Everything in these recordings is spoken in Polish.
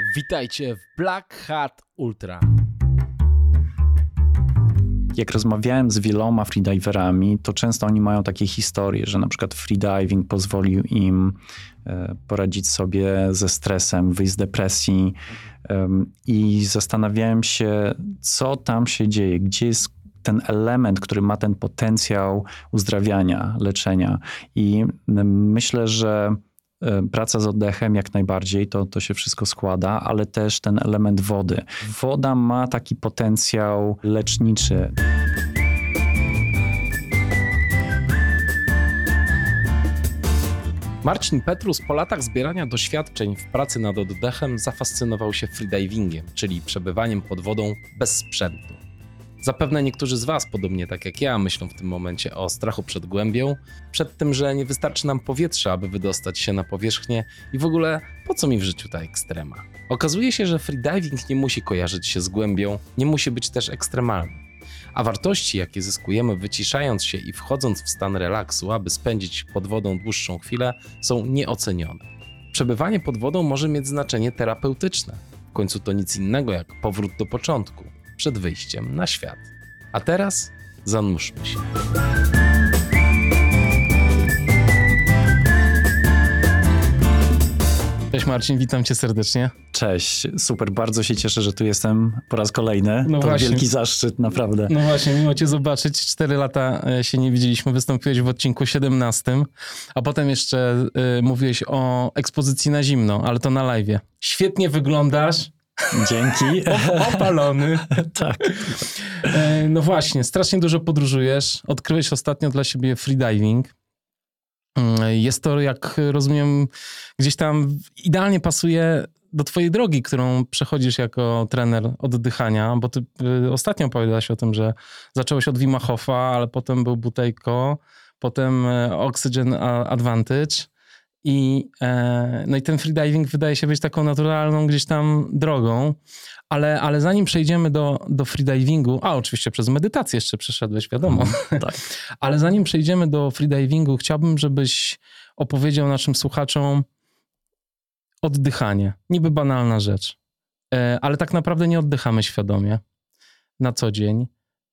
Witajcie w Black Hat Ultra. Jak rozmawiałem z wieloma freediverami, to często oni mają takie historie, że na przykład freediving pozwolił im e, poradzić sobie ze stresem, wyjść z depresji i zastanawiałem się, co tam się dzieje, gdzie jest ten element, który ma ten potencjał uzdrawiania, leczenia. I myślę, że praca z oddechem jak najbardziej, to, to się wszystko składa, ale też ten element wody. Woda ma taki potencjał leczniczy. Marcin Petrus po latach zbierania doświadczeń w pracy nad oddechem zafascynował się freedivingiem, czyli przebywaniem pod wodą bez sprzętu. Zapewne niektórzy z Was, podobnie tak jak ja, myślą w tym momencie o strachu przed głębią, przed tym, że nie wystarczy nam powietrza, aby wydostać się na powierzchnię i w ogóle po co mi w życiu ta ekstrema. Okazuje się, że freediving nie musi kojarzyć się z głębią, nie musi być też ekstremalny. A wartości, jakie zyskujemy wyciszając się i wchodząc w stan relaksu, aby spędzić pod wodą dłuższą chwilę, są nieocenione. Przebywanie pod wodą może mieć znaczenie terapeutyczne. W końcu to nic innego jak powrót do początku przed wyjściem na świat. A teraz zanurzmy się. Cześć Marcin, witam cię serdecznie. Cześć, super, bardzo się cieszę, że tu jestem po raz kolejny. No to właśnie. wielki zaszczyt, naprawdę. No właśnie, miło cię zobaczyć. Cztery lata e, się nie widzieliśmy, wystąpiłeś w odcinku 17, a potem jeszcze y, mówiłeś o ekspozycji na zimno, ale to na live. Świetnie wyglądasz. Dzięki. Opalony. tak. E, no właśnie, strasznie dużo podróżujesz. Odkryłeś ostatnio dla siebie freediving. Mm, jest to, jak rozumiem, gdzieś tam idealnie pasuje do twojej drogi, którą przechodzisz jako trener oddychania, bo ty y, ostatnio opowiadałaś o tym, że zacząłeś od Wima Hofa, ale potem był Butejko, potem e, Oxygen Advantage i, e, no i ten freediving wydaje się być taką naturalną gdzieś tam drogą, ale, ale zanim przejdziemy do, do freedivingu, a oczywiście przez medytację jeszcze przeszedłeś, wiadomo, mm, tak. ale zanim przejdziemy do freedivingu, chciałbym, żebyś opowiedział naszym słuchaczom oddychanie. Niby banalna rzecz, e, ale tak naprawdę nie oddychamy świadomie na co dzień.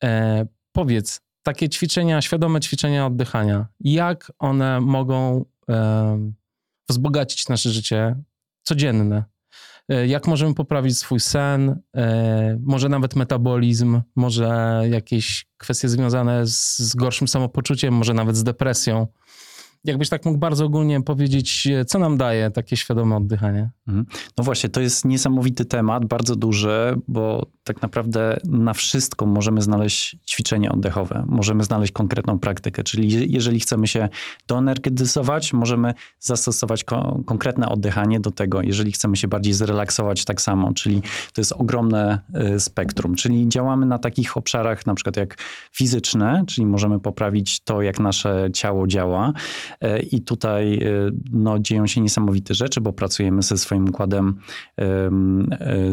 E, powiedz, takie ćwiczenia, świadome ćwiczenia oddychania, jak one mogą wzbogacić nasze życie codzienne. E, jak możemy poprawić swój sen, e, może nawet metabolizm, może jakieś kwestie związane z, z gorszym samopoczuciem, może nawet z depresją. Jakbyś tak mógł bardzo ogólnie powiedzieć, co nam daje takie świadome oddychanie? Mhm. No właśnie, to jest niesamowity temat, bardzo duży, bo tak naprawdę na wszystko możemy znaleźć ćwiczenie oddechowe, możemy znaleźć konkretną praktykę, czyli jeżeli chcemy się doenergetyzować, możemy zastosować ko konkretne oddychanie do tego, jeżeli chcemy się bardziej zrelaksować tak samo, czyli to jest ogromne y, spektrum, czyli działamy na takich obszarach na przykład jak fizyczne, czyli możemy poprawić to, jak nasze ciało działa i tutaj y, no, dzieją się niesamowite rzeczy, bo pracujemy ze swoim układem,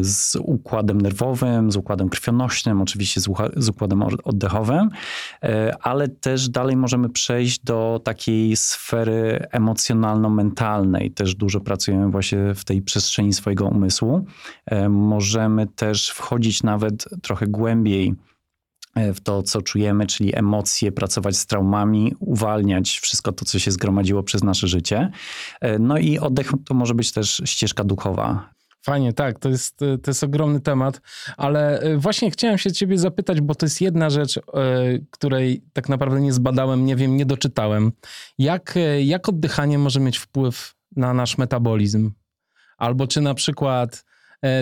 z układem nerwowym, z układem krwionośnym, oczywiście z układem oddechowym, e, ale też dalej możemy przejść do takiej sfery emocjonalno-mentalnej. Też dużo pracujemy właśnie w tej przestrzeni swojego umysłu. E, możemy też wchodzić nawet trochę głębiej e, w to, co czujemy, czyli emocje, pracować z traumami, uwalniać wszystko to, co się zgromadziło przez nasze życie. No i oddech to może być też ścieżka duchowa. Fajnie, tak, to jest, to jest ogromny temat, ale e, właśnie chciałem się ciebie zapytać, bo to jest jedna rzecz, e, której tak naprawdę nie zbadałem, nie wiem, nie doczytałem. Jak, e, jak oddychanie może mieć wpływ na nasz metabolizm? Albo czy na przykład E,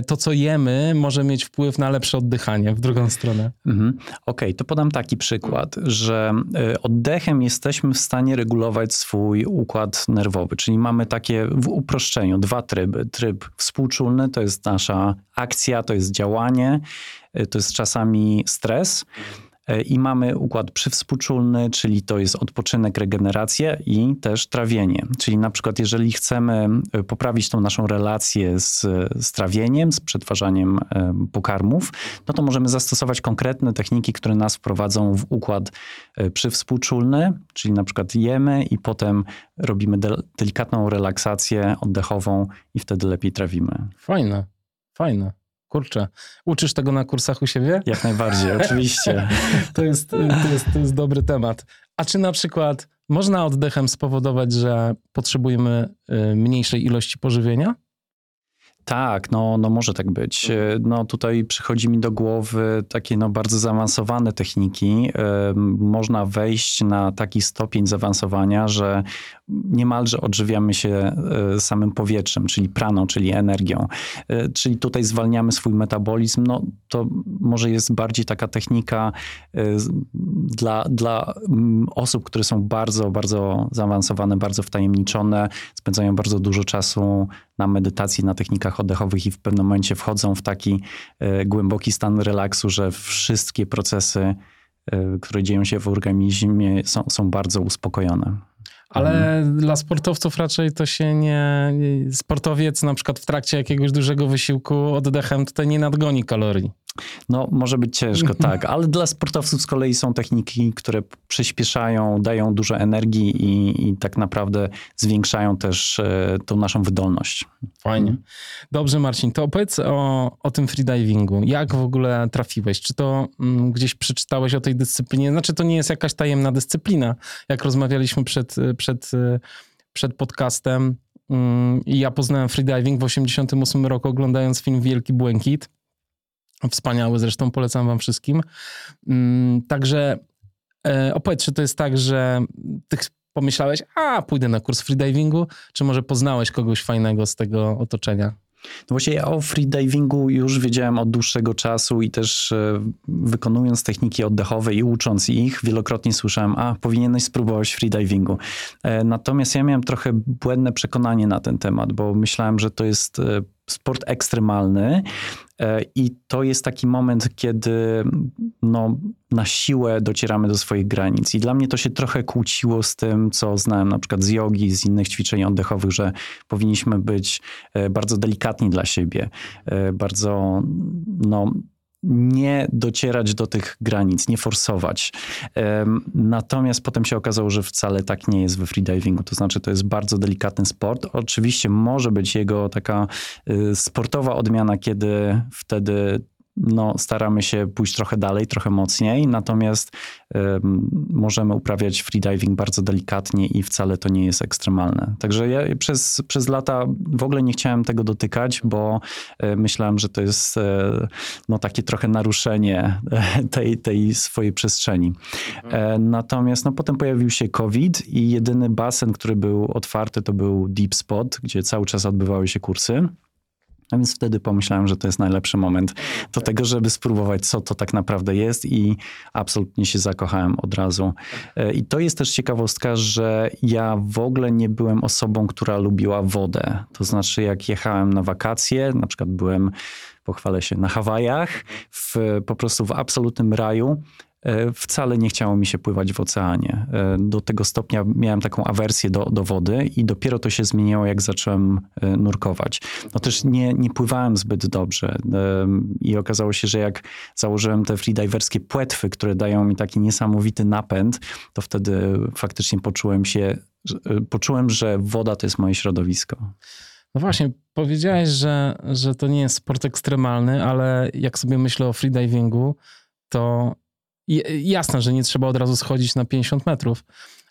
to, co jemy, może mieć wpływ na lepsze oddychanie w drugą stronę. Mhm. Okej, okay, to podam taki przykład, że e, oddechem jesteśmy w stanie regulować swój układ nerwowy, czyli mamy takie w uproszczeniu dwa tryby. Tryb współczulny to jest nasza akcja, to jest działanie, e, to jest czasami stres. E, I mamy układ przywspółczulny, czyli to jest odpoczynek, regeneracja i też trawienie. Czyli na przykład jeżeli chcemy e, poprawić tą naszą relację z, z trawieniem, z przetwarzaniem e, pokarmów, no to możemy zastosować konkretne techniki, które nas wprowadzą w układ przywspółczulny, czyli na przykład jemy i potem robimy delikatną relaksację oddechową i wtedy lepiej trawimy. Fajne. Fajne. Kurczę, uczysz tego na kursach u siebie? Jak najbardziej, oczywiście. To jest, to, jest, to jest dobry temat. A czy na przykład można oddechem spowodować, że potrzebujemy y, mniejszej ilości pożywienia? Tak, no, no może tak być. E, No tutaj przychodzi mi do głowy takie no bardzo zaawansowane techniki. Można wejść na taki stopień zaawansowania, że niemalże odżywiamy się e, samym powietrzem, czyli praną, czyli energią. E, Czyli tutaj zwalniamy swój metabolizm. No to może jest bardziej taka technika dla, dla mm, osób, które są bardzo, bardzo zaawansowane, bardzo wtajemniczone, spędzają bardzo dużo czasu na medytacji, na technikach oddechowych i w pewnym momencie wchodzą w taki e, głęboki stan relaksu, że wszystkie procesy, e, które dzieją się w organizmie są, są bardzo uspokojone. Ale dla sportowców raczej to się nie. Sportowiec na przykład w trakcie jakiegoś dużego wysiłku oddechem tutaj nie nadgoni kalorii. No, może być ciężko, tak, ale dla sportowców z kolei są techniki, które przyspieszają, dają dużo energii i, i tak naprawdę zwiększają też e, tą naszą wydolność. Fajnie. Mhm. Dobrze, Marcin, to opowiedz o, o tym freedivingu. Jak w ogóle trafiłeś? Czy to mm, gdzieś przeczytałeś o tej dyscyplinie? Znaczy, to nie jest jakaś tajemna dyscyplina. Jak rozmawialiśmy przed, przed, przed podcastem mm, i ja poznałem freediving w 88 roku, oglądając film Wielki Błękit. Wspaniały zresztą, polecam wam wszystkim. Mm, Także e, opowiedz, czy to jest tak, że ty pomyślałeś, a pójdę na kurs freedivingu, czy może poznałeś kogoś fajnego z tego otoczenia? No właśnie ja o freedivingu już wiedziałem od dłuższego czasu i też e, wykonując techniki oddechowe i ucząc ich, wielokrotnie słyszałem, a powinieneś spróbować freedivingu. E, Natomiast ja miałem trochę błędne przekonanie na ten temat, bo myślałem, że to jest sport ekstremalny e, i to jest taki moment, kiedy no, na siłę docieramy do swoich granic. I dla mnie to się trochę kłóciło z tym, co znałem na przykład z jogi, z innych ćwiczeń oddechowych, że powinniśmy być e, bardzo delikatni dla siebie, e, bardzo no, nie docierać do tych granic, nie forsować. Natomiast potem się okazało, że wcale tak nie jest we freedivingu. To znaczy, to jest bardzo delikatny sport. Oczywiście może być jego taka y, sportowa odmiana, kiedy wtedy no, staramy się pójść trochę dalej, trochę mocniej, natomiast em, możemy uprawiać freediving bardzo delikatnie i wcale to nie jest ekstremalne. Także ja przez, przez lata w ogóle nie chciałem tego dotykać, bo e, myślałem, że to jest e, no, takie trochę naruszenie e, tej, tej swojej przestrzeni. E, Natomiast no, potem pojawił się COVID i jedyny basen, który był otwarty, to był Deep Spot, gdzie cały czas odbywały się kursy. A więc wtedy pomyślałem, że to jest najlepszy moment do tego, żeby spróbować, co to tak naprawdę jest i absolutnie się zakochałem od razu. E, I to jest też ciekawostka, że ja w ogóle nie byłem osobą, która lubiła wodę. To znaczy, jak jechałem na wakacje, na przykład byłem, pochwalę się, na Hawajach, w, po prostu w absolutnym raju, wcale nie chciało mi się pływać w oceanie. E, Do tego stopnia miałem taką awersję do, do wody i dopiero to się zmieniło, jak zacząłem e, nurkować. No też nie, nie pływałem zbyt dobrze i okazało się, że jak założyłem te freediverskie płetwy, które dają mi taki niesamowity napęd, to wtedy faktycznie poczułem się, e, poczułem, że woda to jest moje środowisko. No właśnie, powiedziałeś, że, że to nie jest sport ekstremalny, ale jak sobie myślę o freedivingu, to jasne, że nie trzeba od razu schodzić na 50 metrów,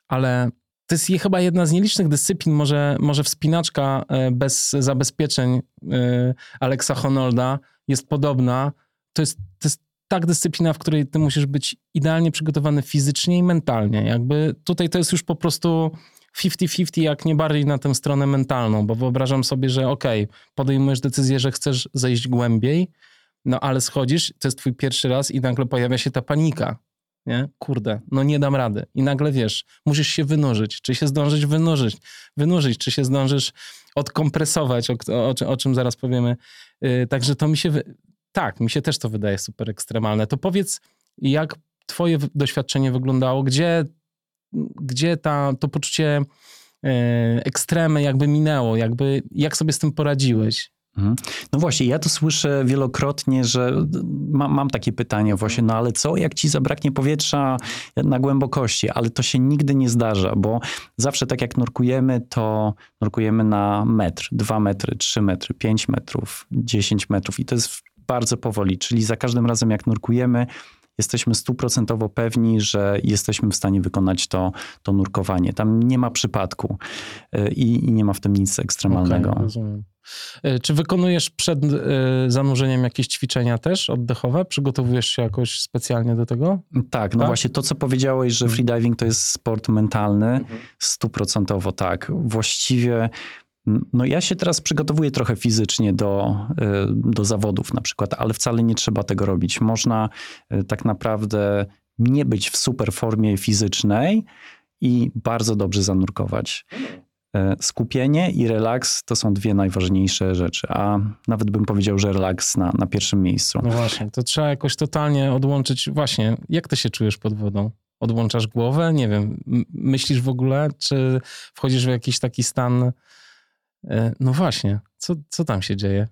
ale to jest je- chyba jedna z nielicznych dyscyplin, może, może wspinaczka e, bez zabezpieczeń e, Alexa Honolda jest podobna. To jest, to jest tak dyscyplina, w której ty musisz być idealnie przygotowany fizycznie i mentalnie. Jakby tutaj to jest już po prostu 50-50, jak nie bardziej na tę stronę mentalną, bo wyobrażam sobie, że okej, podejmujesz decyzję, że chcesz zejść głębiej, no ale schodzisz, to jest twój pierwszy raz i nagle pojawia się ta panika. Nie? Kurde, no nie dam rady. I nagle wiesz, musisz się wynurzyć. Czy się zdążyć wynurzyć, wynurzyć czy się zdążysz odkompresować, o, o, o czym zaraz powiemy. Yy, także to mi się, tak, mi się też to wydaje super ekstremalne. To powiedz, jak twoje doświadczenie wyglądało, gdzie, gdzie ta, to poczucie e, ekstremy jakby minęło, jakby jak sobie z tym poradziłeś? Mhm. No właśnie, ja to słyszę wielokrotnie, że ma, mam takie pytanie właśnie, no ale co, jak ci zabraknie powietrza na głębokości? Ale to się nigdy nie zdarza, bo zawsze tak jak nurkujemy, to nurkujemy na metr, dwa metry, trzy metry, pięć metrów, dziesięć metrów i to jest bardzo powoli, czyli za każdym razem jak nurkujemy, jesteśmy stuprocentowo pewni, że jesteśmy w stanie wykonać to, to nurkowanie. Tam nie ma przypadku y, i, i nie ma w tym nic ekstremalnego. Okay, rozumiem. Y, czy wykonujesz przed y, zanurzeniem jakieś ćwiczenia też oddechowe? Przygotowujesz się jakoś specjalnie do tego? Tak, no tak? właśnie to, co powiedziałeś, że mhm. freediving to jest sport mentalny, mhm. stuprocentowo tak. Właściwie no ja się teraz przygotowuję trochę fizycznie do, y, do zawodów na przykład, ale wcale nie trzeba tego robić. Można tak naprawdę nie być w super formie fizycznej i bardzo dobrze zanurkować. Y, skupienie i relaks to są dwie najważniejsze rzeczy, a nawet bym powiedział, że relaks na, na pierwszym miejscu. No właśnie, to trzeba jakoś totalnie odłączyć. Właśnie, jak ty się czujesz pod wodą? Odłączasz głowę? Nie wiem, myślisz w ogóle, czy wchodzisz w jakiś taki stan E, no właśnie, co, co tam się dzieje?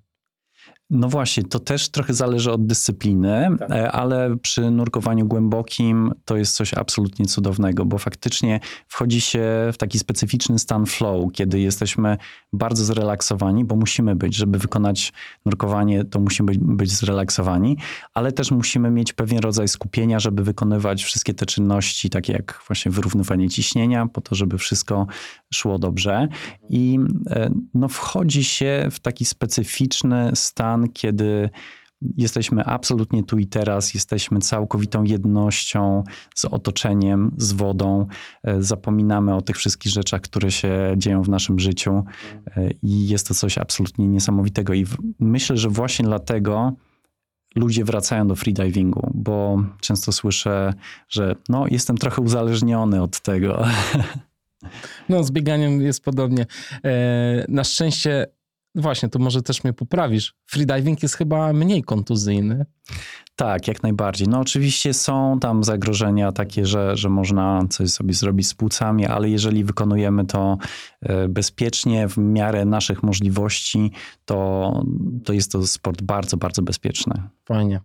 No właśnie, to też trochę zależy od dyscypliny, tak. E, ale przy nurkowaniu głębokim to jest coś absolutnie cudownego, bo faktycznie wchodzi się w taki specyficzny stan flow, kiedy jesteśmy bardzo zrelaksowani, bo musimy być, żeby wykonać nurkowanie, to musimy być, zrelaksowani, ale też musimy mieć pewien rodzaj skupienia, żeby wykonywać wszystkie te czynności, takie jak właśnie wyrównywanie ciśnienia, po to, żeby wszystko szło dobrze. I e, no, wchodzi się w taki specyficzny stan, stan, kiedy jesteśmy absolutnie tu i teraz, jesteśmy całkowitą jednością z otoczeniem, z wodą. E, zapominamy o tych wszystkich rzeczach, które się dzieją w naszym życiu e, i jest to coś absolutnie niesamowitego. I myślę, że właśnie dlatego ludzie wracają do freedivingu, bo często słyszę, że no, jestem trochę uzależniony od tego. No, z bieganiem jest podobnie. E, na szczęście Właśnie, to może też mnie poprawisz. Freediving jest chyba mniej kontuzyjny. Tak, jak najbardziej. No oczywiście są tam zagrożenia takie, że, że można coś sobie zrobić z płucami, ale jeżeli wykonujemy to e, bezpiecznie, w miarę naszych możliwości, to, to jest to sport bardzo, bardzo bezpieczny. Fajnie.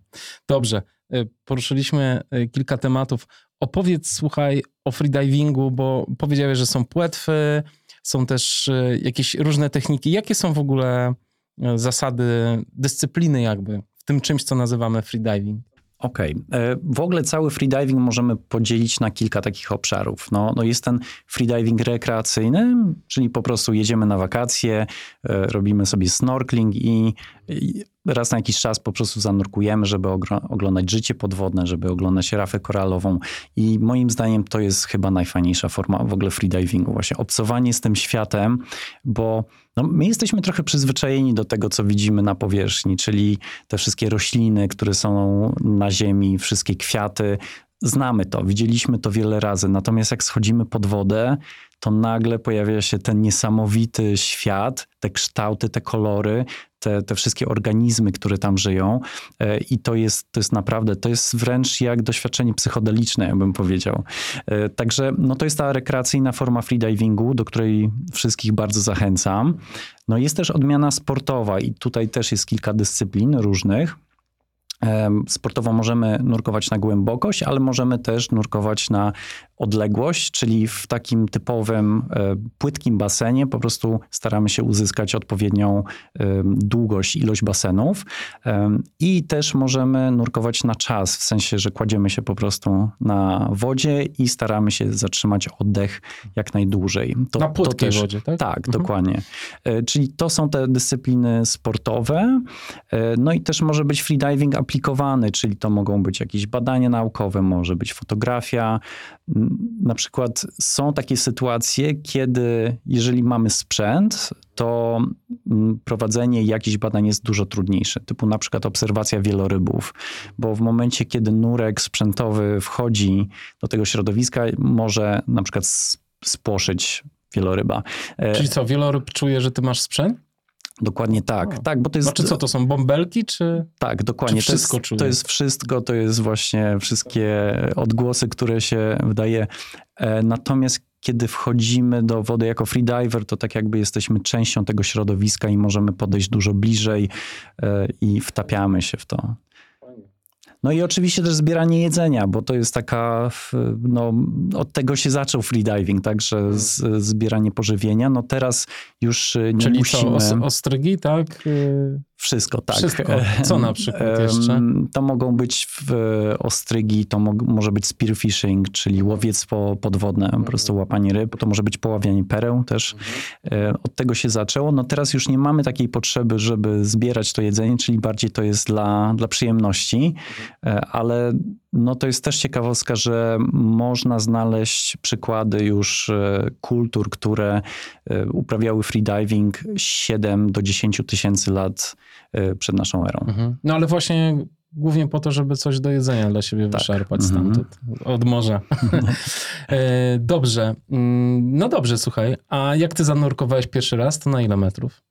Dobrze. E, poruszyliśmy e, kilka tematów. Opowiedz, słuchaj, o freedivingu, bo powiedziałeś, że są płetwy, są też e, jakieś różne techniki. Jakie są w ogóle e, zasady dyscypliny jakby w tym czymś, co nazywamy freediving? Okej. Okay. E, w ogóle cały freediving możemy podzielić na kilka takich obszarów. No, no jest ten freediving rekreacyjny, czyli po prostu jedziemy na wakacje, robimy sobie snorkeling i raz na jakiś czas po prostu zanurkujemy, żeby oglądać życie podwodne, żeby oglądać rafę koralową i moim zdaniem to jest chyba najfajniejsza forma w ogóle freedivingu, właśnie obcowanie z tym światem, bo no, my jesteśmy trochę przyzwyczajeni do tego, co widzimy na powierzchni, czyli te wszystkie rośliny, które są na ziemi, wszystkie kwiaty, znamy to, widzieliśmy to wiele razy. Natomiast jak schodzimy pod wodę, to nagle pojawia się ten niesamowity świat, te kształty, te kolory, te, te wszystkie organizmy, które tam żyją. E, I to jest, to jest naprawdę, to jest wręcz jak doświadczenie psychodeliczne, ja bym powiedział. E, także no to jest ta rekreacyjna forma freedivingu, do której wszystkich bardzo zachęcam. No jest też odmiana sportowa i tutaj też jest kilka dyscyplin różnych. Sportowo możemy nurkować na głębokość, ale możemy też nurkować na odległość, czyli w takim typowym e, płytkim basenie po prostu staramy się uzyskać odpowiednią długość, ilość basenów i też możemy nurkować na czas, w sensie, że kładziemy się po prostu na wodzie i staramy się zatrzymać oddech jak najdłużej. To, na płytkiej to też, wodzie, tak? Tak, mhm. dokładnie. E, czyli to są te dyscypliny sportowe. E, no i też może być freediving aplikowany, czyli to mogą być jakieś badania naukowe, może być fotografia, na przykład są takie sytuacje, kiedy jeżeli mamy sprzęt, to mm, prowadzenie jakichś badań jest dużo trudniejsze, typu na przykład obserwacja wielorybów, bo w momencie, kiedy nurek sprzętowy wchodzi do tego środowiska, może na przykład spłoszyć wieloryba. E, Czyli co, wieloryb czuje, że ty masz sprzęt? Dokładnie tak. O. tak bo to jest... Znaczy co, to są bąbelki, czy Tak, dokładnie. Czy wszystko to, jest, to jest wszystko, to jest właśnie wszystkie odgłosy, które się wydaje. E, natomiast kiedy wchodzimy do wody jako freediver, to tak jakby jesteśmy częścią tego środowiska i możemy podejść dużo bliżej e, i wtapiamy się w to. No i oczywiście też zbieranie jedzenia, bo to jest taka, no od tego się zaczął freediving, także z, zbieranie pożywienia. No teraz już e, nie Czyli musimy... os, ostrygi, tak? Wszystko, tak. Wszystko. Co na przykład jeszcze? To mogą być w, ostrygi, to mo- może być spearfishing, czyli łowiectwo podwodne, po prostu łapanie ryb. To może być poławianie pereł też. E, Od tego się zaczęło. No teraz już nie mamy takiej potrzeby, żeby zbierać to jedzenie, czyli bardziej to jest dla, dla przyjemności, E, ale no to jest też ciekawostka, że można znaleźć przykłady już e, kultur, które e, uprawiały freediving 7 do 10 tysięcy lat e, przed naszą erą. Mhm. No ale właśnie głównie po to, żeby coś do jedzenia dla siebie Tak. wyszarpać Mhm. stamtąd, od morza. E, dobrze. Mm, No dobrze, słuchaj. A jak ty zanurkowałeś pierwszy raz, to na ile metrów?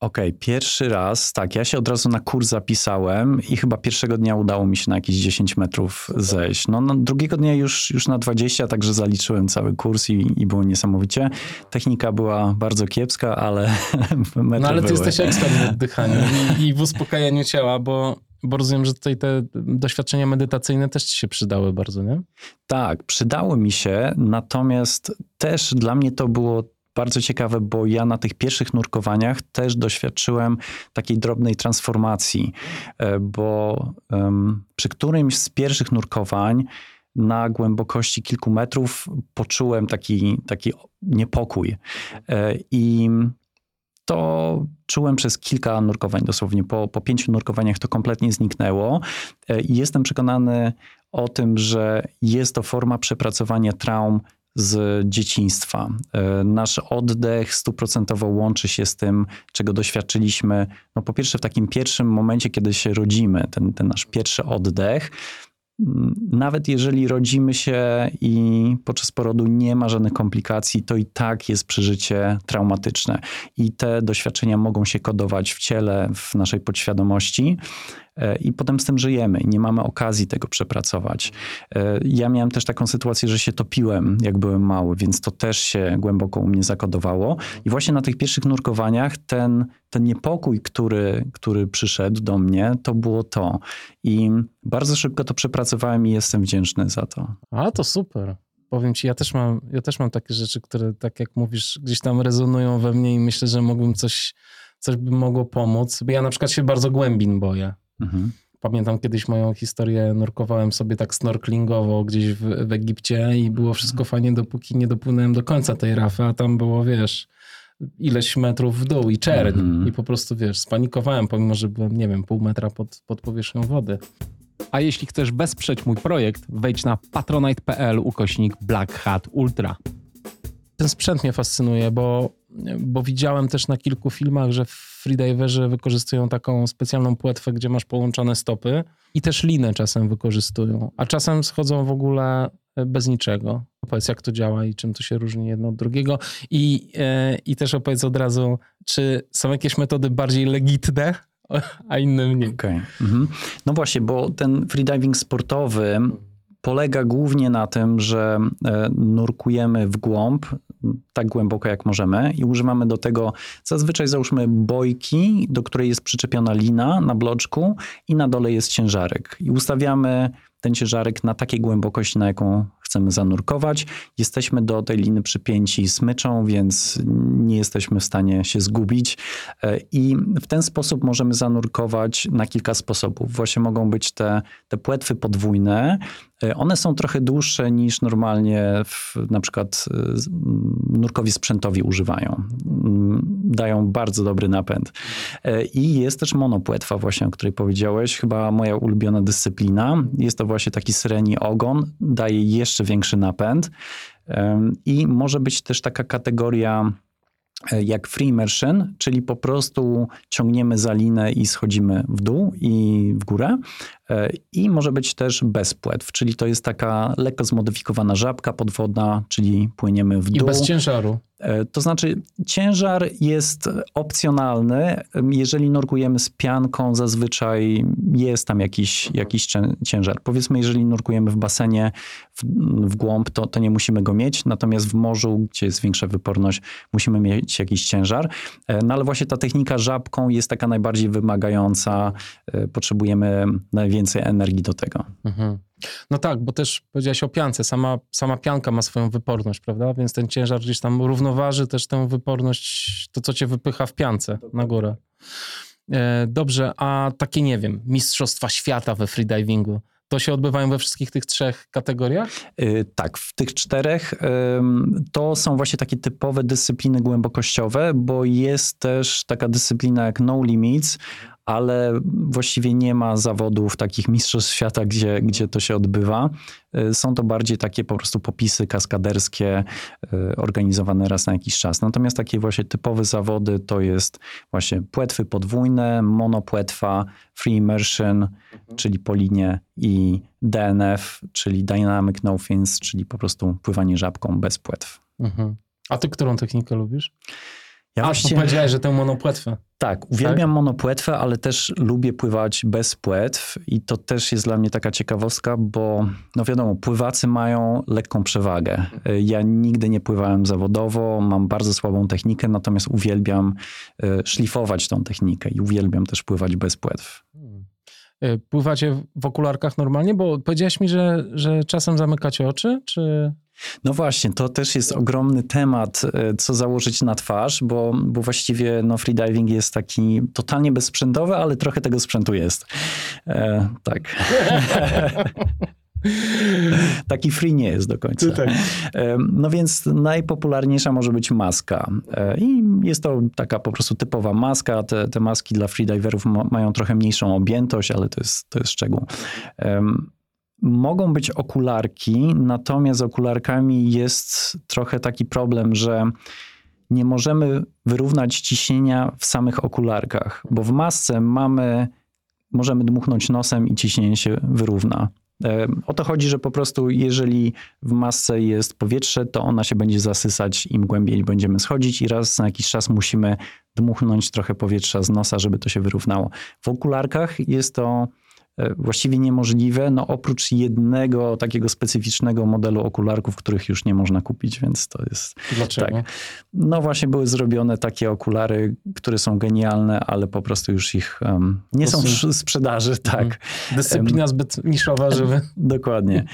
Okej, pierwszy raz, tak, ja się od razu na kurs zapisałem i chyba pierwszego dnia udało mi się na jakieś 10 metrów zejść. No, no drugiego dnia już, już na 20, także zaliczyłem cały kurs i, i było niesamowicie. Technika była bardzo kiepska, ale metry No ale ty były. jesteś ekspert w oddychaniu i, i w uspokajaniu ciała, bo, bo rozumiem, że tutaj te doświadczenia medytacyjne też ci się przydały bardzo, nie? Tak, przydało mi się, natomiast też dla mnie to było bardzo ciekawe, bo ja na tych pierwszych nurkowaniach też doświadczyłem takiej drobnej transformacji, e, bo em, przy którymś z pierwszych nurkowań na głębokości kilku metrów poczułem taki, taki niepokój. E, I to czułem przez kilka nurkowań dosłownie. Po, po pięciu nurkowaniach to kompletnie zniknęło E, i jestem przekonany o tym, że jest to forma przepracowania traum z dzieciństwa. E, Nasz oddech stuprocentowo łączy się z tym, czego doświadczyliśmy. No po pierwsze w takim pierwszym momencie, kiedy się rodzimy, ten, ten nasz pierwszy oddech, Mm, nawet jeżeli rodzimy się i podczas porodu nie ma żadnych komplikacji, to i tak jest przeżycie traumatyczne. I te doświadczenia mogą się kodować w ciele, w naszej podświadomości. E, I potem z tym żyjemy. Nie mamy okazji tego przepracować. E, Ja miałem też taką sytuację, że się topiłem, jak byłem mały, więc to też się głęboko u mnie zakodowało. I właśnie na tych pierwszych nurkowaniach ten, ten niepokój, który, który przyszedł do mnie, to było to. I bardzo szybko to przepracowałem i jestem wdzięczny za to. A, to super. Powiem ci, ja też mam, ja też mam takie rzeczy, które, tak jak mówisz, gdzieś tam rezonują we mnie i myślę, że mógłbym coś, coś by mogło pomóc. Bo ja na przykład się bardzo głębin boję. Mhm. Pamiętam kiedyś moją historię, nurkowałem sobie tak snorklingowo gdzieś w, w Egipcie i było wszystko fajnie, dopóki nie dopłynąłem do końca tej rafy, a tam było, wiesz, ileś metrów w dół i czerń. Mhm. I po prostu, wiesz, spanikowałem, pomimo, że byłem, nie wiem, pół metra pod, pod powierzchnią wody. A jeśli chcesz wesprzeć mój projekt, wejdź na patronite.pl ukośnik Black Hat Ultra. Ten sprzęt mnie fascynuje, bo, bo widziałem też na kilku filmach, że freediverzy wykorzystują taką specjalną płetwę, gdzie masz połączone stopy i też linę czasem wykorzystują, a czasem schodzą w ogóle bez niczego. Opowiedz, jak to działa i czym to się różni jedno od drugiego. I, e, i też opowiedz od razu, czy są jakieś metody bardziej legitne, a inne mniej. Okej. Mhm. No właśnie, bo ten freediving sportowy polega głównie na tym, że e, nurkujemy w głąb tak głęboko jak możemy i używamy do tego zazwyczaj załóżmy bojki, do której jest przyczepiona lina na bloczku i na dole jest ciężarek. I ustawiamy ten ciężarek na takiej głębokości, na jaką chcemy zanurkować. Jesteśmy do tej liny przypięci smyczą, więc nie jesteśmy w stanie się zgubić. E, I w ten sposób możemy zanurkować na kilka sposobów. Właśnie mogą być te, te płetwy podwójne. E, One są trochę dłuższe niż normalnie w, na przykład e, z- m, nurkowi sprzętowi używają. Mm, Dają bardzo dobry napęd. I jest też monopłetwa właśnie, o której powiedziałeś. Chyba moja ulubiona dyscyplina. Jest to właśnie taki syreni ogon. Daje jeszcze większy napęd. I może być też taka kategoria e, jak free immersion, czyli po prostu ciągniemy za linę i schodzimy w dół i w górę. E, I może być też bez płetw, czyli to jest taka lekko zmodyfikowana żabka podwodna, czyli płyniemy w I dół. bez ciężaru. E, To znaczy, ciężar jest opcjonalny. Jeżeli nurkujemy z pianką, zazwyczaj jest tam jakiś, jakiś cię- ciężar. Powiedzmy, jeżeli nurkujemy w basenie w, w głąb, to, to nie musimy go mieć, natomiast w morzu, gdzie jest większa wyporność, musimy mieć jakiś ciężar. E, No ale właśnie ta technika żabką jest taka najbardziej wymagająca. Potrzebujemy najwięcej energii do tego. Mhm. No tak, bo też powiedziałeś o piance. Sama, sama pianka ma swoją wyporność, prawda? Więc ten ciężar gdzieś tam równoważy też tę wyporność, to co cię wypycha w piance na górę. E, dobrze, a takie nie wiem, mistrzostwa świata we freedivingu, to się odbywają we wszystkich tych trzech kategoriach? Y, Tak, w tych czterech to są właśnie takie typowe dyscypliny głębokościowe, bo jest też taka dyscyplina jak No Limits, ale właściwie nie ma zawodów takich mistrzostw świata, gdzie, gdzie to się odbywa. Y, Są to bardziej takie po prostu popisy kaskaderskie y, organizowane raz na jakiś czas. Natomiast takie właśnie typowe zawody to jest właśnie płetwy podwójne, monopłetwa, free immersion, czyli po linie i DNF, czyli dynamic no fins, czyli po prostu pływanie żabką bez płetw. Mhm. A ty którą technikę lubisz? Ja a, właśnie, powiedziałeś, że tę monopłetwę. tak, uwielbiam monopłetwę, ale też lubię pływać bez płetw i to też jest dla mnie taka ciekawostka, bo no wiadomo, pływacy mają lekką przewagę. Ja nigdy nie pływałem zawodowo, mam bardzo słabą technikę, natomiast uwielbiam e, szlifować tą technikę i uwielbiam też pływać bez płetw. E, Pływacie w okularkach normalnie? Bo powiedziałeś mi, że, że czasem zamykacie oczy, czy... No właśnie, to też jest ogromny temat, e, co założyć na twarz, bo, bo właściwie no, freediving jest taki totalnie bezsprzętowy, ale trochę tego sprzętu jest. E, tak. Taki free nie jest do końca. E, No więc najpopularniejsza może być maska. E, I jest to taka po prostu typowa maska. Te, te maski dla freediverów ma, mają trochę mniejszą objętość, ale to jest, to jest szczegół. Mogą być okularki, natomiast z okularkami jest trochę taki problem, że nie możemy wyrównać ciśnienia w samych okularkach, bo w masce mamy, możemy dmuchnąć nosem i ciśnienie się wyrówna. E, O to chodzi, że po prostu jeżeli w masce jest powietrze, to ona się będzie zasysać im głębiej będziemy schodzić i raz na jakiś czas musimy dmuchnąć trochę powietrza z nosa, żeby to się wyrównało. W okularkach jest to właściwie niemożliwe, no oprócz jednego takiego specyficznego modelu okularków, których już nie można kupić, więc to jest... Dlaczego? Tak. No właśnie były zrobione takie okulary, które są genialne, ale po prostu już ich em, nie są w sprzedaży, tak. Dyscyplina zbyt niszowa, żeby... Dokładnie.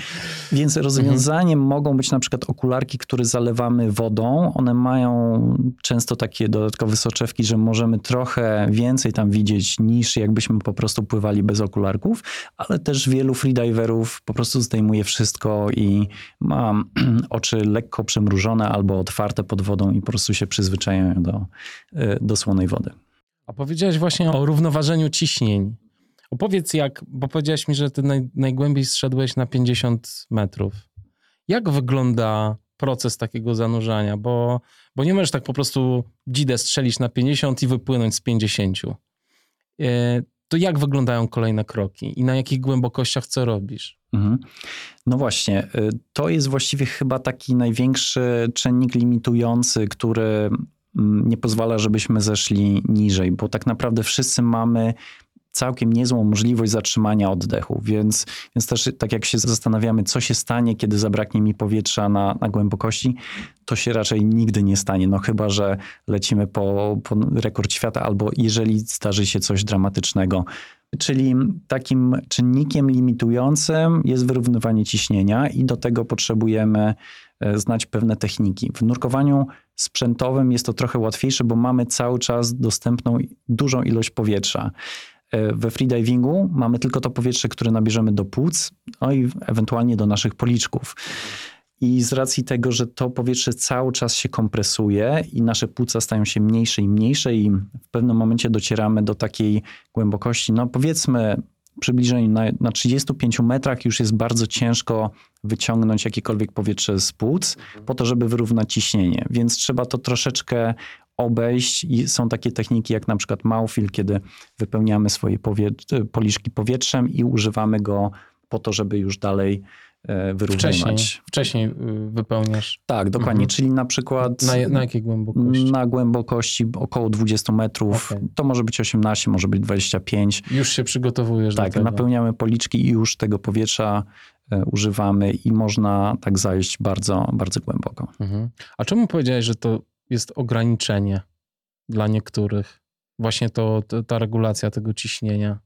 Więc rozwiązaniem mogą być na przykład okularki, które zalewamy wodą. One mają często takie dodatkowe soczewki, że możemy trochę więcej tam widzieć niż jakbyśmy po prostu pływali bez okularków, ale też wielu freediverów po prostu zdejmuje wszystko i ma oczy lekko przymrużone albo otwarte pod wodą i po prostu się przyzwyczajają do, y, do słonej wody. A powiedziałeś właśnie o równoważeniu ciśnień. Opowiedz jak, bo powiedziałeś mi, że ty naj, najgłębiej zszedłeś na 50 metrów. Jak wygląda proces takiego zanurzania? Bo, bo nie możesz tak po prostu dzidę strzelić na 50 i wypłynąć z 50. To jak wyglądają kolejne kroki i na jakich głębokościach co robisz? Mhm. No właśnie, y, to jest właściwie chyba taki największy czynnik limitujący, który mm, nie pozwala, żebyśmy zeszli niżej, bo tak naprawdę wszyscy mamy całkiem niezłą możliwość zatrzymania oddechu, więc, więc też tak jak się zastanawiamy, co się stanie, kiedy zabraknie mi powietrza na, na głębokości, to się raczej nigdy nie stanie, no chyba, że lecimy po, po rekord świata albo jeżeli zdarzy się coś dramatycznego. Czyli takim czynnikiem limitującym jest wyrównywanie ciśnienia i do tego potrzebujemy e, znać pewne techniki. W nurkowaniu sprzętowym jest to trochę łatwiejsze, bo mamy cały czas dostępną dużą ilość powietrza. E, We freedivingu mamy tylko to powietrze, które nabierzemy do płuc, no i ewentualnie do naszych policzków. I z racji tego, że to powietrze cały czas się kompresuje i nasze płuca stają się mniejsze i mniejsze, i w pewnym momencie docieramy do takiej głębokości, no powiedzmy przybliżeniu na, na 35 metrach już jest bardzo ciężko wyciągnąć jakiekolwiek powietrze z płuc po to, żeby wyrównać ciśnienie. Więc trzeba to troszeczkę obejść i są takie techniki jak na przykład małfil, kiedy wypełniamy swoje powie- policzki powietrzem i używamy go po to, żeby już dalej e, Wcześniej, wyrównywać. wcześniej y, wypełniasz. Tak, dokładnie, Mhm. czyli na przykład Na, na jakiej głębokości? na głębokości około 20 metrów, Okej. to może być 18, może być 25. Już się przygotowujesz Tak, do tego. napełniamy policzki i już tego powietrza e, używamy i można tak zajść bardzo, bardzo głęboko. Mhm. A czemu powiedziałeś, że to jest ograniczenie dla niektórych? Właśnie to, ta regulacja tego ciśnienia.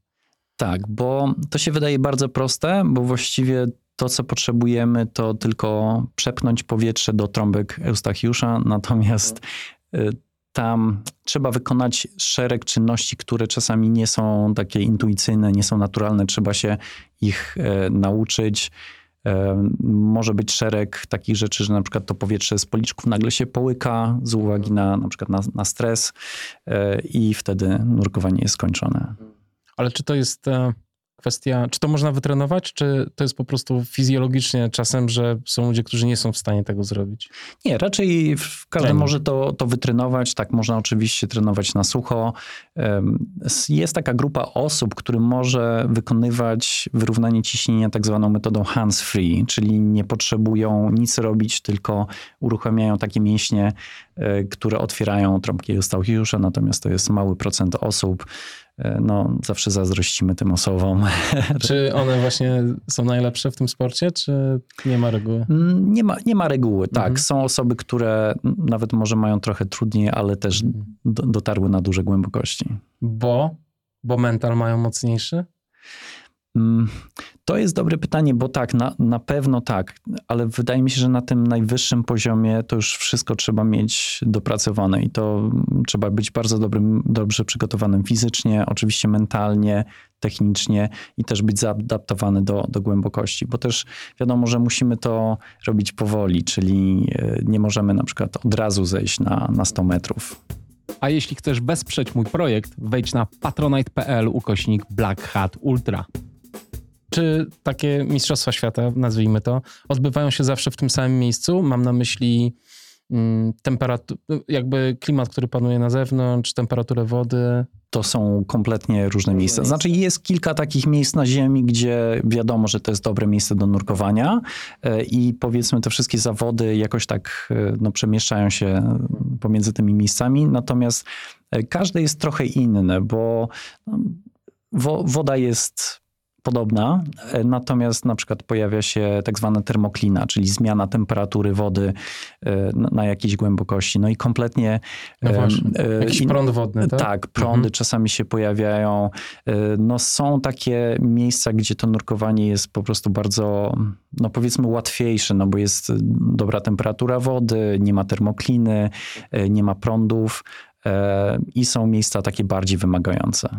Tak, bo to się wydaje bardzo proste, bo właściwie to, co potrzebujemy, to tylko przepchnąć powietrze do trąbek Eustachiusza, natomiast y, tam trzeba wykonać szereg czynności, które czasami nie są takie intuicyjne, nie są naturalne, trzeba się ich e, nauczyć. Może być szereg takich rzeczy, że na przykład to powietrze z policzków nagle się połyka z uwagi na na przykład na, na stres e, i wtedy nurkowanie jest skończone. Ale czy to jest e, kwestia, czy to można wytrenować, czy to jest po prostu fizjologicznie czasem, że są ludzie, którzy nie są w stanie tego zrobić? Nie, raczej każdy Trening. może to, to wytrenować. Tak, można oczywiście trenować na sucho. Jest taka grupa osób, który może wykonywać wyrównanie ciśnienia tak zwaną metodą hands-free, czyli nie potrzebują nic robić, tylko uruchamiają takie mięśnie, e, które otwierają trąbki Eustachiusza, natomiast to jest mały procent osób. E, No, zawsze zazdrościmy tym osobom. Czy one właśnie są najlepsze w tym sporcie, czy nie ma reguły? Mm, Nie ma, nie ma reguły, tak. Mhm. Są osoby, które nawet może mają trochę trudniej, ale też do, dotarły na duże głębokości. Bo? Bo mental mają mocniejszy? Mm, To jest dobre pytanie, bo tak, na, na pewno tak, ale wydaje mi się, że na tym najwyższym poziomie to już wszystko trzeba mieć dopracowane i to mm, trzeba być bardzo dobrym, dobrze przygotowanym fizycznie, oczywiście mentalnie, technicznie i też być zaadaptowany do, do głębokości, bo też wiadomo, że musimy to robić powoli, czyli e, nie możemy na przykład od razu zejść na, na 100 metrów. A jeśli chcesz wesprzeć mój projekt, wejdź na patronite.pl ukośnik Black Hat Ultra. Czy takie Mistrzostwa Świata, nazwijmy to, odbywają się zawsze w tym samym miejscu? Mam na myśli mm, temperatu- jakby klimat, który panuje na zewnątrz, temperaturę wody. to są kompletnie różne miejsca. Znaczy jest kilka takich miejsc na Ziemi, gdzie wiadomo, że to jest dobre miejsce do nurkowania e, i powiedzmy te wszystkie zawody jakoś tak e, no, przemieszczają się pomiędzy tymi miejscami, natomiast e, każde jest trochę inne, bo no, wo, woda jest podobna, e, natomiast na przykład pojawia się tak zwana termoklina, czyli zmiana temperatury wody e, na, jakiejś głębokości. No i kompletnie... No em, właśnie, e, Jakiś prąd wodny, tak? tak, prądy Mhm. czasami się pojawiają. No są takie miejsca, gdzie to nurkowanie jest po prostu bardzo, no powiedzmy łatwiejsze, no bo jest dobra temperatura wody, nie ma termokliny, nie ma prądów i są miejsca takie bardziej wymagające.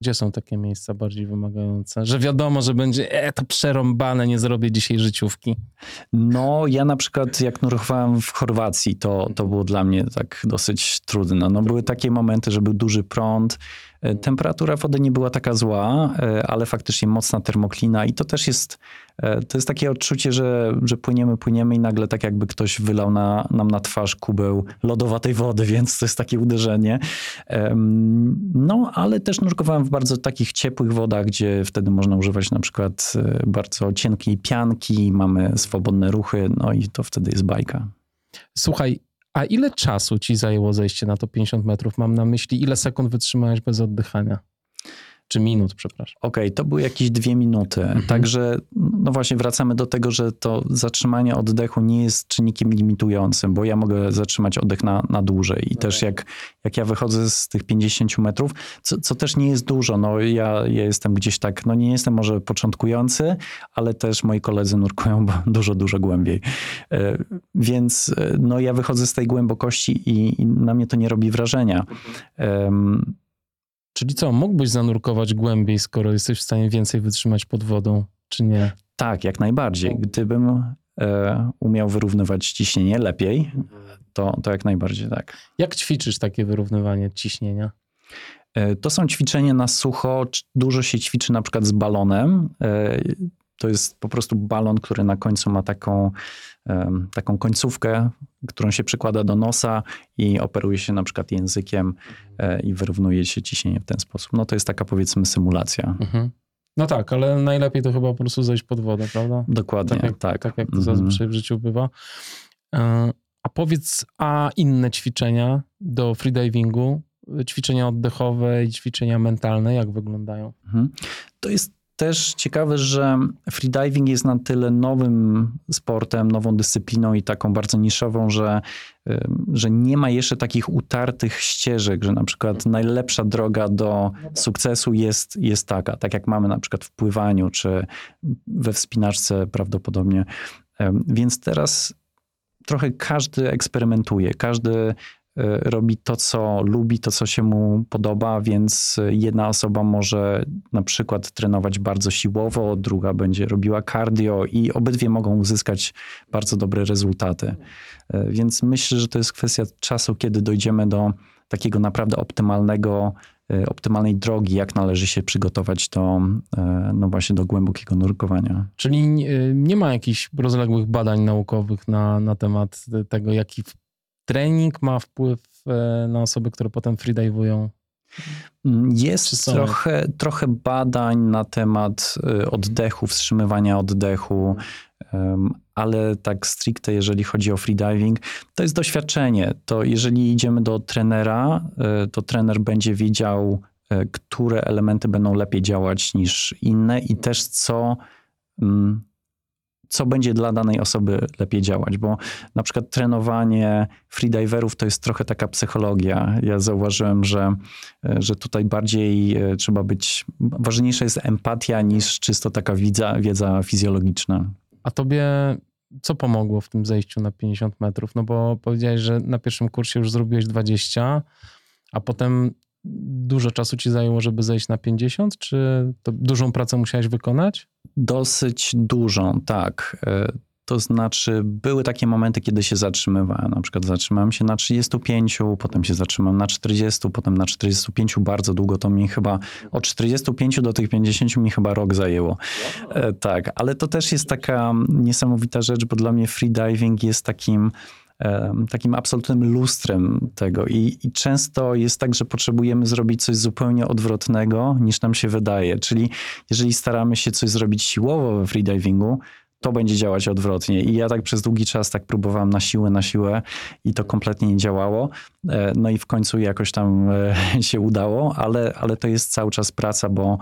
Gdzie są takie miejsca bardziej wymagające? Że wiadomo, że będzie, e, to przerąbane, nie zrobię dzisiaj życiówki. No, ja na przykład jak nurkowałem w Chorwacji, to, to było dla mnie tak dosyć trudno. No, były takie momenty, że był duży prąd, temperatura wody nie była taka zła, e, ale faktycznie mocna termoklina i to też jest, e, to jest takie odczucie, że, że płyniemy, płyniemy i nagle tak jakby ktoś wylał na, nam na twarz kubeł lodowatej wody, więc to jest takie uderzenie. No, ale też nurkowałem w bardzo takich ciepłych wodach, gdzie wtedy można używać na przykład e, bardzo cienkiej pianki, mamy swobodne ruchy, no i to wtedy jest bajka. Słuchaj, a ile czasu ci zajęło zejście na to 50 metrów? Mam na myśli, ile sekund wytrzymałeś bez oddychania? Czy minut, przepraszam. Okej, to były jakieś dwie minuty. Także, no właśnie, wracamy do tego, że to zatrzymanie oddechu nie jest czynnikiem limitującym, bo ja mogę zatrzymać oddech na, na dłużej. I też jak, jak ja wychodzę z tych 50 metrów, co, co też nie jest dużo, no ja, ja jestem gdzieś tak, no nie jestem może początkujący, ale też moi koledzy nurkują dużo, dużo głębiej. E, Więc e, no ja wychodzę z tej głębokości i, i na mnie to nie robi wrażenia. Em, Czyli co, mógłbyś zanurkować głębiej, skoro jesteś w stanie więcej wytrzymać pod wodą, czy nie? Tak, jak najbardziej. Gdybym e, umiał wyrównywać ciśnienie lepiej, to, to jak najbardziej tak. Jak ćwiczysz takie wyrównywanie ciśnienia? E, to są ćwiczenia na sucho. Dużo się ćwiczy na przykład z balonem. E, To jest po prostu balon, który na końcu ma taką, taką końcówkę, którą się przykłada do nosa i operuje się na przykład językiem e, i wyrównuje się ciśnienie w ten sposób. No to jest taka powiedzmy symulacja. Mhm. No tak, ale najlepiej to chyba po prostu zejść pod wodę, prawda? Dokładnie, Tak jak, tak. tak jak to Mhm. zazwyczaj w życiu bywa. E, A powiedz, a inne ćwiczenia do freedivingu, ćwiczenia oddechowe i ćwiczenia mentalne, jak wyglądają? Mhm. To jest też ciekawe, że freediving jest na tyle nowym sportem, nową dyscypliną i taką bardzo niszową, że, że nie ma jeszcze takich utartych ścieżek, że na przykład najlepsza droga do sukcesu jest, jest taka, tak jak mamy na przykład w pływaniu czy we wspinaczce prawdopodobnie. Więc teraz trochę każdy eksperymentuje, każdy robi to, co lubi, to, co się mu podoba, więc jedna osoba może na przykład trenować bardzo siłowo, druga będzie robiła cardio i obydwie mogą uzyskać bardzo dobre rezultaty. E, Więc myślę, że to jest kwestia czasu, kiedy dojdziemy do takiego naprawdę optymalnego, e, optymalnej drogi, jak należy się przygotować do, e, no właśnie do głębokiego nurkowania. Czyli nie ma jakichś rozległych badań naukowych na, na temat tego, jaki trening ma wpływ e, na osoby, które potem freedivują. Jest trochę, trochę badań na temat y, oddechu, wstrzymywania oddechu, ale tak stricte, jeżeli chodzi o freediving, to jest doświadczenie. To jeżeli idziemy do trenera, y, to trener będzie wiedział, które elementy będą lepiej działać niż inne i też co, mm, co będzie dla danej osoby lepiej działać, bo na przykład trenowanie freediverów to jest trochę taka psychologia. Ja zauważyłem, że że tutaj bardziej e, trzeba być, ważniejsza jest empatia niż czysto taka wiedza, wiedza fizjologiczna. A tobie co pomogło w tym zejściu na 50 metrów? No bo powiedziałeś, że na pierwszym kursie już zrobiłeś 20, a potem dużo czasu ci zajęło, żeby zejść na 50? Czy dużą pracę musiałeś wykonać? Dosyć dużą, tak. E, To znaczy, były takie momenty, kiedy się zatrzymywałem. Na przykład zatrzymałem się na 35, potem się zatrzymałem na 40, potem na 45 bardzo długo. To mi chyba od 45 do tych 50 mi chyba rok zajęło. E, Tak, ale to też jest taka niesamowita rzecz, bo dla mnie freediving jest takim takim absolutnym lustrem tego I, i często jest tak, że potrzebujemy zrobić coś zupełnie odwrotnego niż nam się wydaje, czyli jeżeli staramy się coś zrobić siłowo we freedivingu, to będzie działać odwrotnie. I ja tak przez długi czas tak próbowałem na siłę, na siłę i to kompletnie nie działało. E, No i w końcu jakoś tam e, się udało, ale, ale to jest cały czas praca, bo,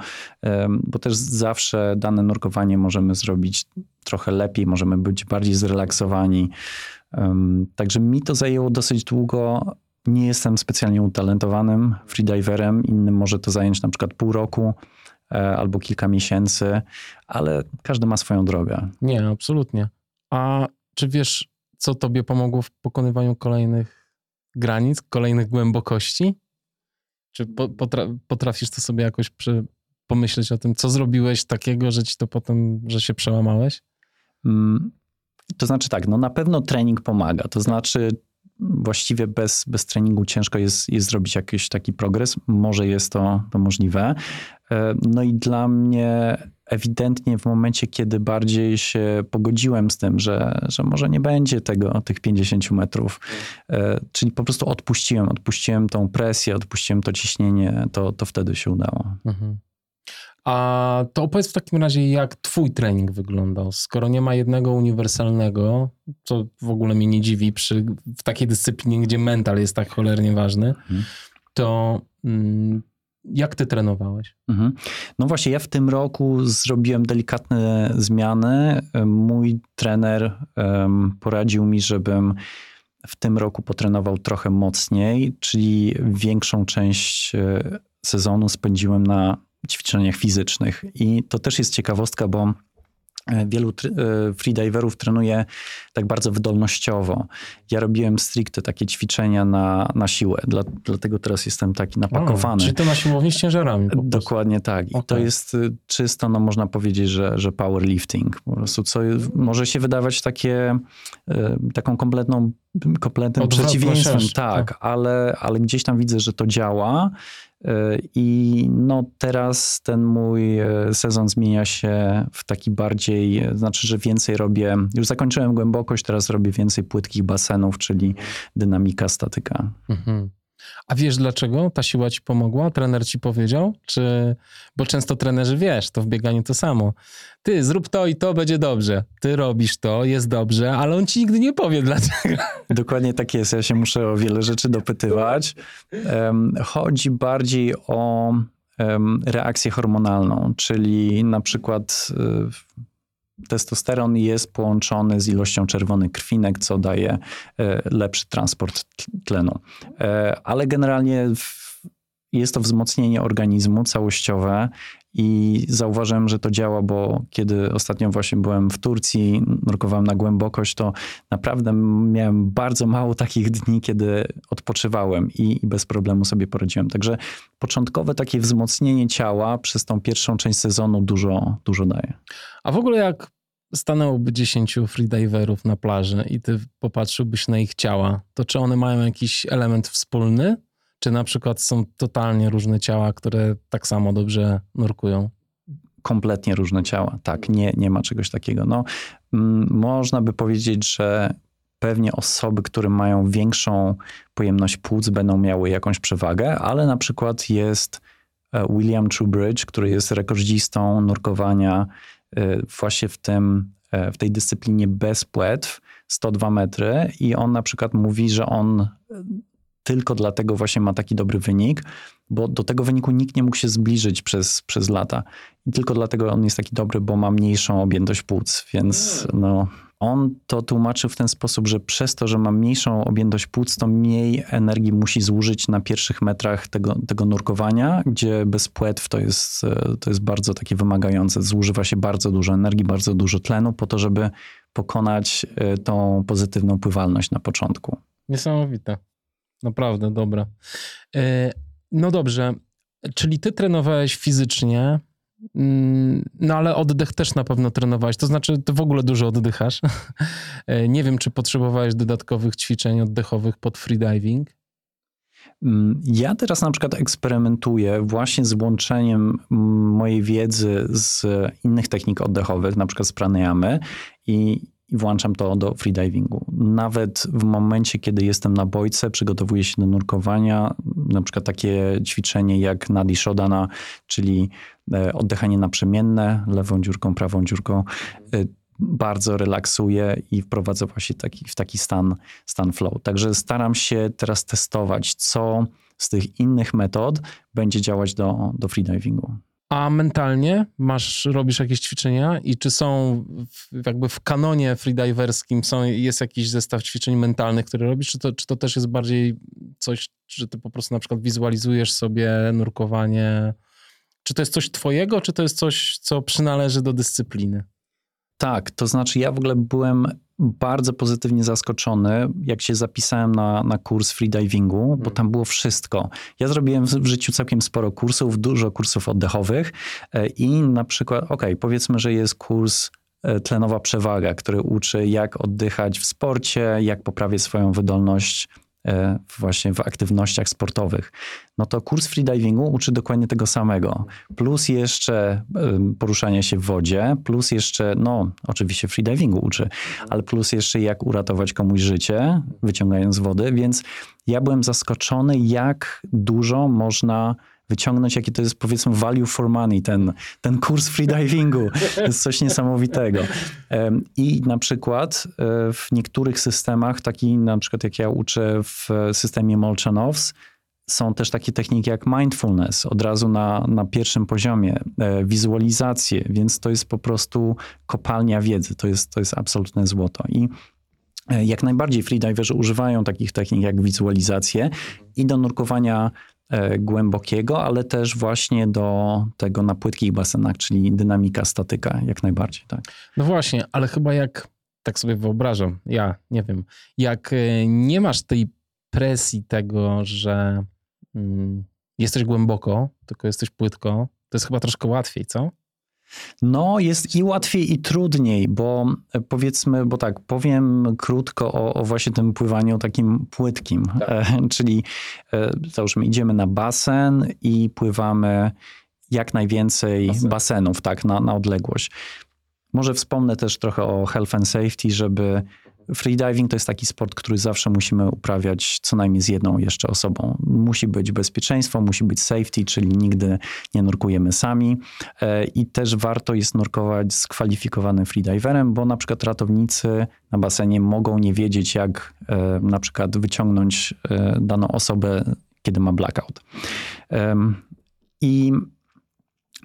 bo też zawsze dane nurkowanie możemy zrobić trochę lepiej, możemy być bardziej zrelaksowani. Także mi to zajęło dosyć długo. Nie jestem specjalnie utalentowanym freediverem. Innym może to zająć na przykład pół roku e, albo kilka miesięcy, ale każdy ma swoją drogę. Nie, absolutnie. A czy wiesz, co tobie pomogło w pokonywaniu kolejnych granic, kolejnych głębokości? Czy po, potra, potrafisz to sobie jakoś przy, pomyśleć o tym, co zrobiłeś takiego, że ci to potem, że się przełamałeś? Mm, To znaczy tak, no na pewno trening pomaga. To znaczy właściwie bez, bez treningu ciężko jest, jest zrobić jakiś taki progres. Może jest to, to możliwe. E, No i dla mnie ewidentnie w momencie, kiedy bardziej się pogodziłem z tym, że, że może nie będzie tego, tych 50 metrów, e, czyli po prostu odpuściłem, odpuściłem tą presję, odpuściłem to ciśnienie, to, to wtedy się udało. Mhm. A to opowiedz w takim razie, jak twój trening wyglądał. Skoro nie ma jednego uniwersalnego, co w ogóle mnie nie dziwi przy, w takiej dyscyplinie, gdzie mental jest tak cholernie ważny, Mhm. to mm, jak ty trenowałeś? Mhm. No właśnie, ja w tym roku zrobiłem delikatne zmiany. Mój trener em, poradził mi, żebym w tym roku potrenował trochę mocniej, czyli większą część e, sezonu spędziłem na ćwiczeniach fizycznych. I to też jest ciekawostka, bo e, wielu e, freediverów trenuje tak bardzo wydolnościowo. Ja robiłem stricte takie ćwiczenia na, na siłę, dla, dlatego teraz jestem taki napakowany. A, czyli to na siłowni z ciężarami. Dokładnie tak. I to Okej. jest y, czysto, no można powiedzieć, że, że powerlifting. Po prostu, co może się wydawać takie, y, taką kompletną kompletnym Odwrotną przeciwieństwem, tak, tak. Ale, ale gdzieś tam widzę, że to działa i no teraz ten mój y, sezon zmienia się w taki bardziej, y, znaczy, że więcej robię, już zakończyłem głębokość, teraz robię więcej płytkich basenów, czyli dynamika, statyka. Mhm. A wiesz dlaczego ta siła ci pomogła? Trener ci powiedział? Czy... Bo często trenerzy, wiesz, to w bieganiu to samo. Ty zrób to i to, będzie dobrze. Ty robisz to, jest dobrze, ale on ci nigdy nie powie dlaczego. Dokładnie tak jest. Ja się muszę o wiele rzeczy dopytywać. Em, Chodzi bardziej o em, reakcję hormonalną, czyli na przykład y, testosteron jest połączony z ilością czerwonych krwinek, co daje e, lepszy transport tlenu. E, Ale generalnie jest to wzmocnienie organizmu całościowe i zauważyłem, że to działa, bo kiedy ostatnio właśnie byłem w Turcji, nurkowałem na głębokość, to naprawdę miałem bardzo mało takich dni, kiedy odpoczywałem i, i bez problemu sobie poradziłem. Także początkowe takie wzmocnienie ciała przez tą pierwszą część sezonu dużo, dużo daje. A w ogóle jak stanęłoby 10 freediverów na plaży i ty popatrzyłbyś na ich ciała, to czy one mają jakiś element wspólny? Czy na przykład są totalnie różne ciała, które tak samo dobrze nurkują? kompletnie różne ciała. Tak, nie, nie ma czegoś takiego. No, mm, można by powiedzieć, że pewnie osoby, które mają większą pojemność płuc, będą miały jakąś przewagę, ale na przykład jest e, William Trubridge, który jest rekordzistą nurkowania e, właśnie w, tym, e, w tej dyscyplinie bez płetw, 102 metry i on na przykład mówi, że on tylko dlatego właśnie ma taki dobry wynik, bo do tego wyniku nikt nie mógł się zbliżyć przez, przez lata. I tylko dlatego on jest taki dobry, bo ma mniejszą objętość płuc, więc no, on to tłumaczył w ten sposób, że przez to, że ma mniejszą objętość płuc, to mniej energii musi zużyć na pierwszych metrach tego, tego nurkowania, gdzie bez płetw to jest, to jest bardzo takie wymagające. Zużywa się bardzo dużo energii, bardzo dużo tlenu po to, żeby pokonać e, tą pozytywną pływalność na początku. Niesamowite. Naprawdę, dobra. E, No dobrze, czyli ty trenowałeś fizycznie, mm, no ale oddech też na pewno trenowałeś, to znaczy ty w ogóle dużo oddychasz. E, Nie wiem, czy potrzebowałeś dodatkowych ćwiczeń oddechowych pod freediving. Mm, Ja teraz na przykład eksperymentuję właśnie z łączeniem mojej wiedzy z innych technik oddechowych, na przykład z pranayamy i, i włączam to do freedivingu. Nawet w momencie, kiedy jestem na bojce, przygotowuję się do nurkowania, na przykład takie ćwiczenie jak Nadi Shodana, czyli e, oddychanie naprzemienne, lewą dziurką, prawą dziurką, e, bardzo relaksuje i wprowadza właśnie taki, w taki stan, stan flow. Także staram się teraz testować, co z tych innych metod będzie działać do, do freedivingu. A mentalnie masz, robisz jakieś ćwiczenia? I czy są w, jakby w kanonie freediverskim są, jest jakiś zestaw ćwiczeń mentalnych, które robisz, czy to, czy to też jest bardziej coś, że ty po prostu na przykład wizualizujesz sobie nurkowanie, czy to jest coś twojego, czy to jest coś, co przynależy do dyscypliny? Tak, to znaczy ja w ogóle byłem bardzo pozytywnie zaskoczony, jak się zapisałem na, na kurs freedivingu, bo tam było wszystko. Ja zrobiłem w, życiu całkiem sporo kursów, dużo kursów oddechowych e, i na przykład, okej, powiedzmy, że jest kurs e, tlenowa przewaga, który uczy jak oddychać w sporcie, jak poprawić swoją wydolność właśnie w aktywnościach sportowych. No to kurs freedivingu uczy dokładnie tego samego. Plus jeszcze poruszanie się w wodzie, plus jeszcze, no oczywiście freedivingu uczy, ale plus jeszcze jak uratować komuś życie, wyciągając wody, więc ja byłem zaskoczony, jak dużo można wyciągnąć, jakie to jest powiedzmy value for money, ten, ten kurs freedivingu. To jest coś niesamowitego. I na przykład e, w niektórych systemach, taki na przykład jak ja uczę w systemie Molchanovs, są też takie techniki jak mindfulness, od razu na, na pierwszym poziomie, e, wizualizacje, więc to jest po prostu kopalnia wiedzy, to jest, to jest absolutne złoto. I e, jak najbardziej freediverzy używają takich technik jak wizualizacje i do nurkowania głębokiego, ale też właśnie do tego na płytkich basenach, czyli dynamika, statyka, jak najbardziej, tak. No właśnie, ale chyba jak, tak sobie wyobrażam, ja nie wiem, jak e, nie masz tej presji tego, że mm, jesteś głęboko, tylko jesteś płytko, to jest chyba troszkę łatwiej, co? No, jest i łatwiej, i trudniej, bo e, powiedzmy, bo tak, powiem krótko o, o właśnie tym pływaniu takim płytkim, Tak. e, czyli e, załóżmy, idziemy na basen i pływamy jak najwięcej Basen. basenów, tak, na, na odległość. Może wspomnę też trochę o health and safety, żeby freediving to jest taki sport, który zawsze musimy uprawiać co najmniej z jedną jeszcze osobą. Musi być bezpieczeństwo, musi być safety, czyli nigdy nie nurkujemy sami. E, I też warto jest nurkować z kwalifikowanym freediverem, bo na przykład ratownicy na basenie mogą nie wiedzieć, jak e, na przykład wyciągnąć e, daną osobę, kiedy ma blackout. I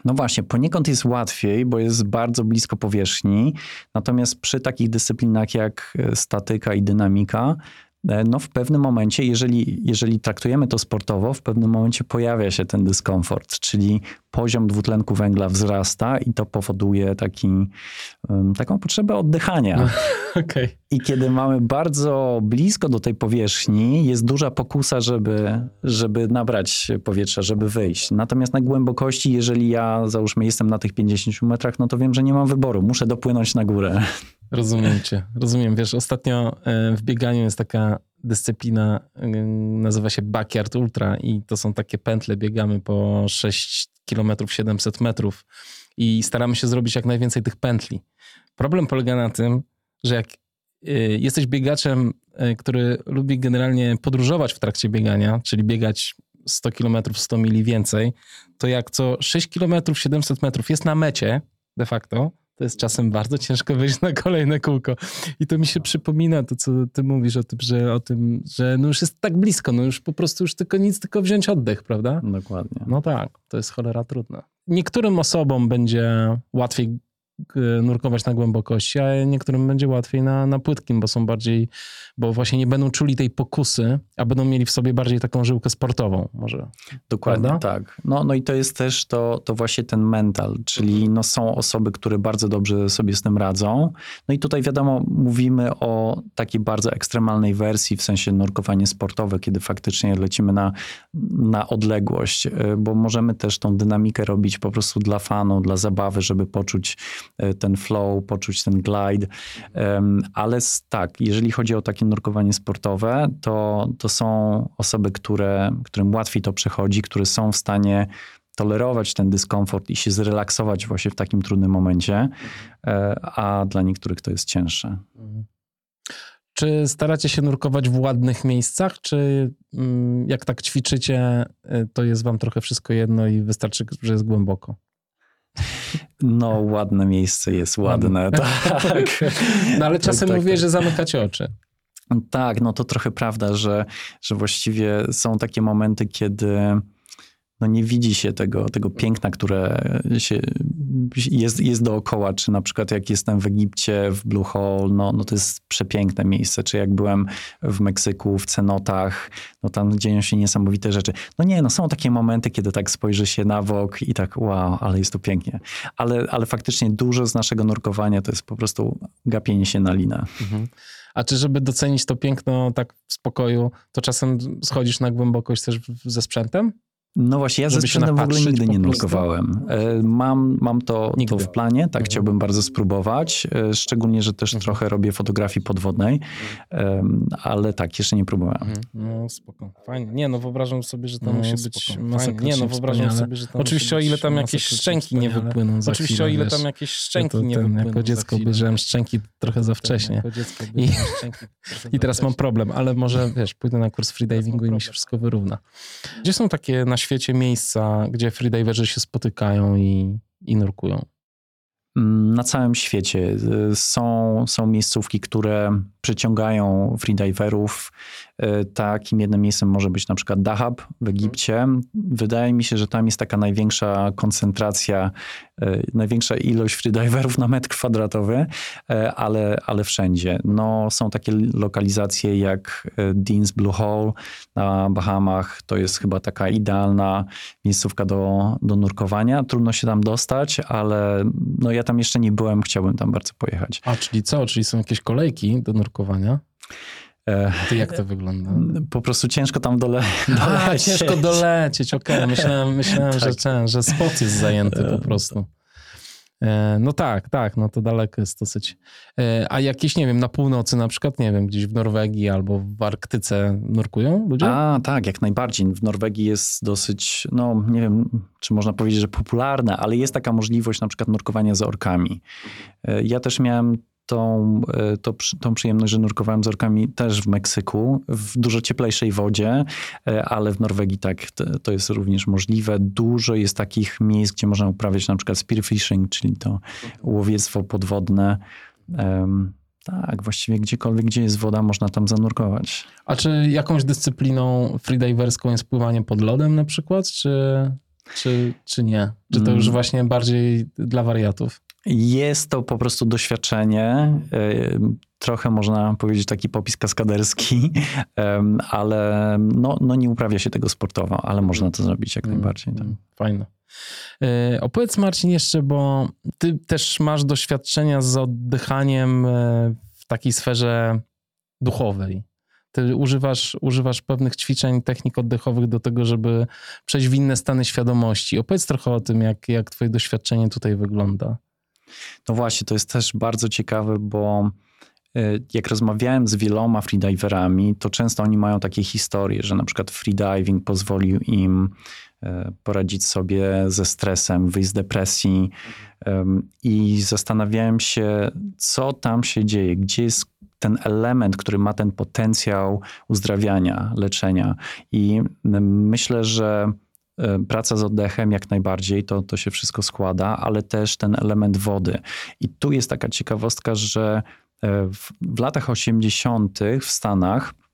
no właśnie, poniekąd jest łatwiej, bo jest bardzo blisko powierzchni, natomiast przy takich dyscyplinach jak e, statyka i dynamika, no w pewnym momencie, jeżeli, jeżeli traktujemy to sportowo, w pewnym momencie pojawia się ten dyskomfort, czyli poziom dwutlenku węgla wzrasta i to powoduje taki, taką potrzebę oddychania. Okej. I kiedy mamy bardzo blisko do tej powierzchni, jest duża pokusa, żeby, żeby nabrać powietrza, żeby wyjść. Natomiast na głębokości, jeżeli ja załóżmy jestem na tych 50 metrach, no to wiem, że nie mam wyboru. Muszę dopłynąć na górę. Rozumiem cię, rozumiem. Wiesz, ostatnio e, w bieganiu jest taka dyscyplina, e, nazywa się Backyard Ultra i to są takie pętle, biegamy po 6 km 700 metrów i staramy się zrobić jak najwięcej tych pętli. Problem polega na tym, że jak e, jesteś biegaczem, który lubi generalnie podróżować w trakcie biegania, czyli biegać 100 km, 100 mili więcej, to jak co 6 km 700 metrów jest na mecie de facto, to jest czasem bardzo ciężko wyjść na kolejne kółko. I to mi się przypomina to, co ty mówisz o tym, że, o tym, że no już jest tak blisko, no już po prostu już tylko nic, tylko wziąć oddech, prawda? Dokładnie. No tak, to jest cholera trudne. Niektórym osobom będzie łatwiej nurkować na głębokości, a niektórym będzie łatwiej na, na płytkim, bo są bardziej, bo właśnie nie będą czuli tej pokusy, a będą mieli w sobie bardziej taką żyłkę sportową może. Dokładnie Prawda? tak. No, no i to jest też to, to właśnie ten mental, czyli no są osoby, które bardzo dobrze sobie z tym radzą. No i tutaj wiadomo, mówimy o takiej bardzo ekstremalnej wersji, w sensie nurkowanie sportowe, kiedy faktycznie lecimy na, na odległość, y, bo możemy też tą dynamikę robić po prostu dla fanu, dla zabawy, żeby poczuć y, ten flow, poczuć ten glide. Ale tak, jeżeli chodzi o takie nurkowanie sportowe, to, to są osoby, które, którym łatwiej to przechodzi, które są w stanie tolerować ten dyskomfort i się zrelaksować właśnie w takim trudnym momencie, e, a dla niektórych to jest cięższe. Czy staracie się nurkować w ładnych miejscach, czy mm, jak tak ćwiczycie, y, to jest wam trochę wszystko jedno i wystarczy, że jest głęboko? No, ładne miejsce jest ładne, tak. No ale Tak, czasem tak, mówię, tak. że zamykacie oczy. Tak, no to trochę prawda, że, że właściwie są takie momenty, kiedy no nie widzi się tego, tego piękna, które się, jest, jest dookoła. Czy na przykład jak jestem w Egipcie, w Blue Hole, no, no to jest przepiękne miejsce. Czy jak byłem w Meksyku, w cenotach, no tam dzieją się niesamowite rzeczy. No nie, no są takie momenty, kiedy tak spojrzy się na bok i tak wow, ale jest to pięknie. Ale, ale faktycznie dużo z naszego nurkowania to jest po prostu gapienie się na linę. Mhm. A czy żeby docenić to piękno tak w spokoju, to czasem schodzisz na głębokość też ze sprzętem? No właśnie, ja ze sprzętem w ogóle nigdy nie nurkowałem. E, Mam, mam to, to w planie, tak Mhm. chciałbym bardzo spróbować, e, szczególnie, że też Mhm. trochę robię fotografii podwodnej, em, ale tak, jeszcze nie próbowałem. No spoko, fajnie. Nie, no wyobrażam sobie, że to No, musi być Masakrycznie Nie, no wyobrażam sobie, że to Oczywiście o ile tam jakieś szczęki nie wypłyną za Oczywiście chwilę, o ile tam jakieś szczęki nie wypłyną Jako dziecko obejrzałem szczęki trochę za wcześnie. I- obejrzałem szczęki trochę I za teraz mam wcześnie. problem, ale może wiesz, pójdę na kurs freedivingu i mi się wszystko wyrówna. Gdzie są takie na świecie miejsca, gdzie freediverzy się spotykają i, i nurkują? Mm, Na całym świecie y, są, są miejscówki, które przyciągają freediverów. Y, Takim jednym miejscem może być na przykład Dahab w Egipcie. Wydaje mi się, że tam jest taka największa koncentracja, y, największa ilość freediverów na metr kwadratowy, y, ale, ale wszędzie. No, są takie lokalizacje jak Dean's Blue Hole na Bahamach. To jest chyba taka idealna miejscówka do, do nurkowania. Trudno się tam dostać, ale no ja tam jeszcze nie byłem, chciałbym tam bardzo pojechać. A, czyli co? Czyli są jakieś kolejki do nurkowania? E, To jak to wygląda? po prostu ciężko tam dole, A, dolecieć. ciężko dolecieć, okej. Myślałem, myślałem że, Tak. ten, że spot jest zajęty po prostu. E, No tak, tak, no to daleko jest dosyć. E, A jakieś, nie wiem, na północy na przykład, nie wiem, gdzieś w Norwegii albo w Arktyce nurkują ludzie? A, tak, jak najbardziej. W Norwegii jest dosyć, no nie wiem, czy można powiedzieć, że popularne, ale jest taka możliwość na przykład nurkowania z orkami. E, Ja też miałem tą, e, to, tą przyjemność, że nurkowałem z orkami też w Meksyku, w dużo cieplejszej wodzie, e, ale w Norwegii tak, to, jest również możliwe. Dużo jest takich miejsc, gdzie można uprawiać na przykład spearfishing, czyli to łowiectwo podwodne. Em, tak, właściwie gdziekolwiek, gdzie jest woda, można tam zanurkować. A czy jakąś dyscypliną freediverską jest pływanie pod lodem na przykład, czy, czy, czy nie? Czy to już Mm. właśnie bardziej dla wariatów? Jest to po prostu doświadczenie, y, trochę można powiedzieć taki popis kaskaderski, ale no, no nie uprawia się tego sportowo, ale można to zrobić jak najbardziej. Tak. Mm, Fajne. E, Opowiedz Marcin jeszcze, bo ty też masz doświadczenia z oddychaniem e, w takiej sferze duchowej. Ty używasz, używasz pewnych ćwiczeń, technik oddechowych do tego, żeby przejść w inne stany świadomości. Opowiedz trochę o tym, jak, jak twoje doświadczenie tutaj wygląda. No właśnie, to jest też bardzo ciekawe, bo y, jak rozmawiałem z wieloma freediverami, to często oni mają takie historie, że na przykład freediving pozwolił im y, poradzić sobie ze stresem, wyjść z depresji Ym, i zastanawiałem się, co tam się dzieje, gdzie jest ten element, który ma ten potencjał uzdrawiania, leczenia. I ym, myślę, że y, praca z oddechem jak najbardziej, to, to się wszystko składa, ale też ten element wody. I tu jest taka ciekawostka, że e, w, w latach 80. w Stanach e,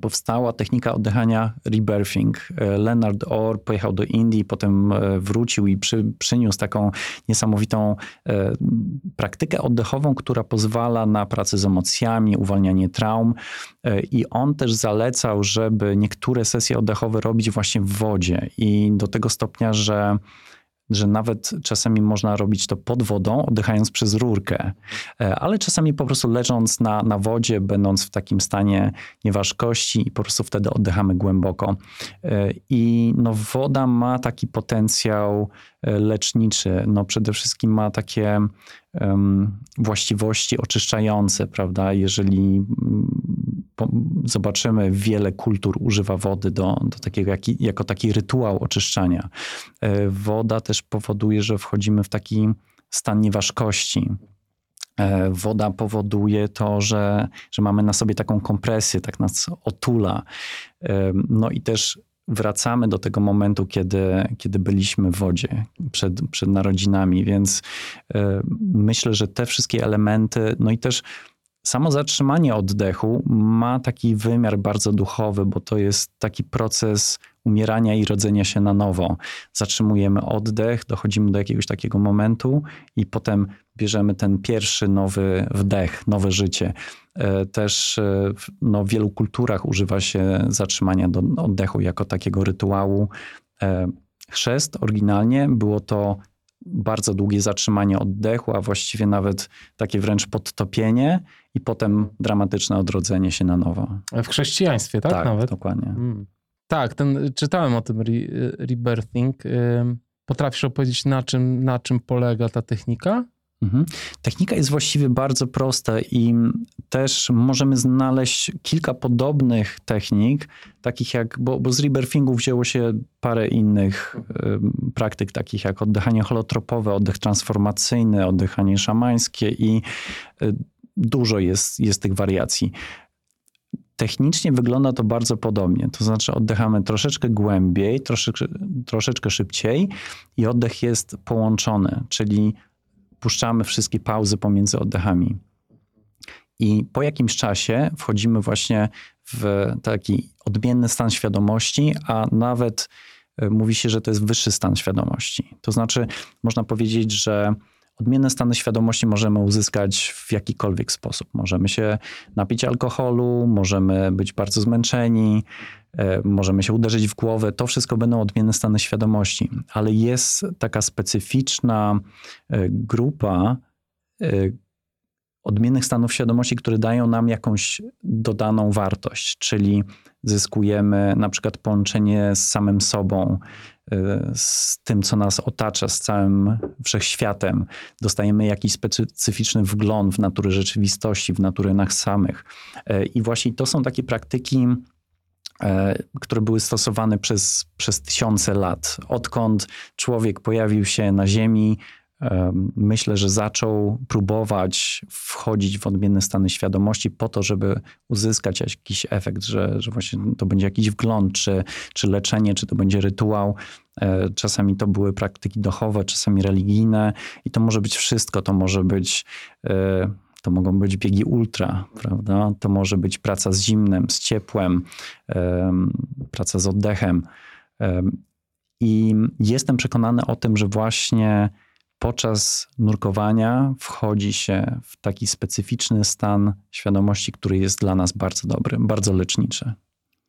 powstała technika oddychania rebirthing. E, Leonard Orr pojechał do Indii, potem e, wrócił i przy, przyniósł taką niesamowitą e, praktykę oddechową, która pozwala na pracę z emocjami, uwalnianie traum. E, I on też zalecał, żeby niektóre sesje oddechowe robić właśnie w wodzie i do tego stopnia, że że nawet czasami można robić to pod wodą, oddychając przez rurkę, E, ale czasami po prostu leżąc na, na wodzie, będąc w takim stanie nieważkości i po prostu wtedy oddychamy głęboko. E, I no, woda ma taki potencjał e, leczniczy. No, przede wszystkim ma takie em, właściwości oczyszczające, prawda? Jeżeli mm, zobaczymy, wiele kultur używa wody do, do takiego, jaki, jako taki rytuał oczyszczania. E, Woda też powoduje, że wchodzimy w taki stan nieważkości. E, Woda powoduje to, że, że mamy na sobie taką kompresję, tak nas otula. E, No i też wracamy do tego momentu, kiedy, kiedy byliśmy w wodzie przed, przed narodzinami, więc myślę, że te wszystkie elementy, no i też samo zatrzymanie oddechu ma taki wymiar bardzo duchowy, bo to jest taki proces umierania i rodzenia się na nowo. Zatrzymujemy oddech, dochodzimy do jakiegoś takiego momentu i potem bierzemy ten pierwszy nowy wdech, nowe życie. E, Też e, no, w wielu kulturach używa się zatrzymania do oddechu jako takiego rytuału. E, Chrzest oryginalnie było to bardzo długie zatrzymanie oddechu, a właściwie nawet takie wręcz podtopienie i potem dramatyczne odrodzenie się na nowo. W chrześcijaństwie, tak? Nawet? dokładnie. Mm. Tak, ten, czytałem o tym re, rebirthing. Potrafisz opowiedzieć, na czym, na czym polega ta technika? Mhm. Technika jest właściwie bardzo prosta i też możemy znaleźć kilka podobnych technik, takich jak, bo, bo z rebirthingu wzięło się parę innych y, praktyk, takich jak oddychanie holotropowe, oddech transformacyjny, oddychanie szamańskie i y, dużo jest, jest tych wariacji. Technicznie wygląda to bardzo podobnie, to znaczy oddychamy troszeczkę głębiej, troszeczkę, troszeczkę szybciej i oddech jest połączony, czyli puszczamy wszystkie pauzy pomiędzy oddechami. I po jakimś czasie wchodzimy właśnie w taki odmienny stan świadomości, a nawet y, mówi się, że to jest wyższy stan świadomości. To znaczy, można powiedzieć, że odmienne stany świadomości możemy uzyskać w jakikolwiek sposób. Możemy się napić alkoholu, możemy być bardzo zmęczeni, e, możemy się uderzyć w głowę. To wszystko będą odmienne stany świadomości, ale jest taka specyficzna e, grupa e, odmiennych stanów świadomości, które dają nam jakąś dodaną wartość, czyli zyskujemy na przykład połączenie z samym sobą, z tym, co nas otacza, z całym wszechświatem. Dostajemy jakiś specyficzny wgląd w naturę rzeczywistości, w naturę nas samych. I właśnie to są takie praktyki, które były stosowane przez, przez tysiące lat. Odkąd człowiek pojawił się na Ziemi, myślę, że zaczął próbować wchodzić w odmienne stany świadomości po to, żeby uzyskać jakiś efekt, że, że właśnie to będzie jakiś wgląd, czy, czy leczenie, czy to będzie rytuał. E, czasami to były praktyki duchowe, czasami religijne i to może być wszystko. To może być, e, to mogą być biegi ultra, prawda? To może być praca z zimnem, z ciepłem, praca z oddechem. I jestem przekonany o tym, że właśnie podczas nurkowania wchodzi się w taki specyficzny stan świadomości, który jest dla nas bardzo dobry, bardzo leczniczy.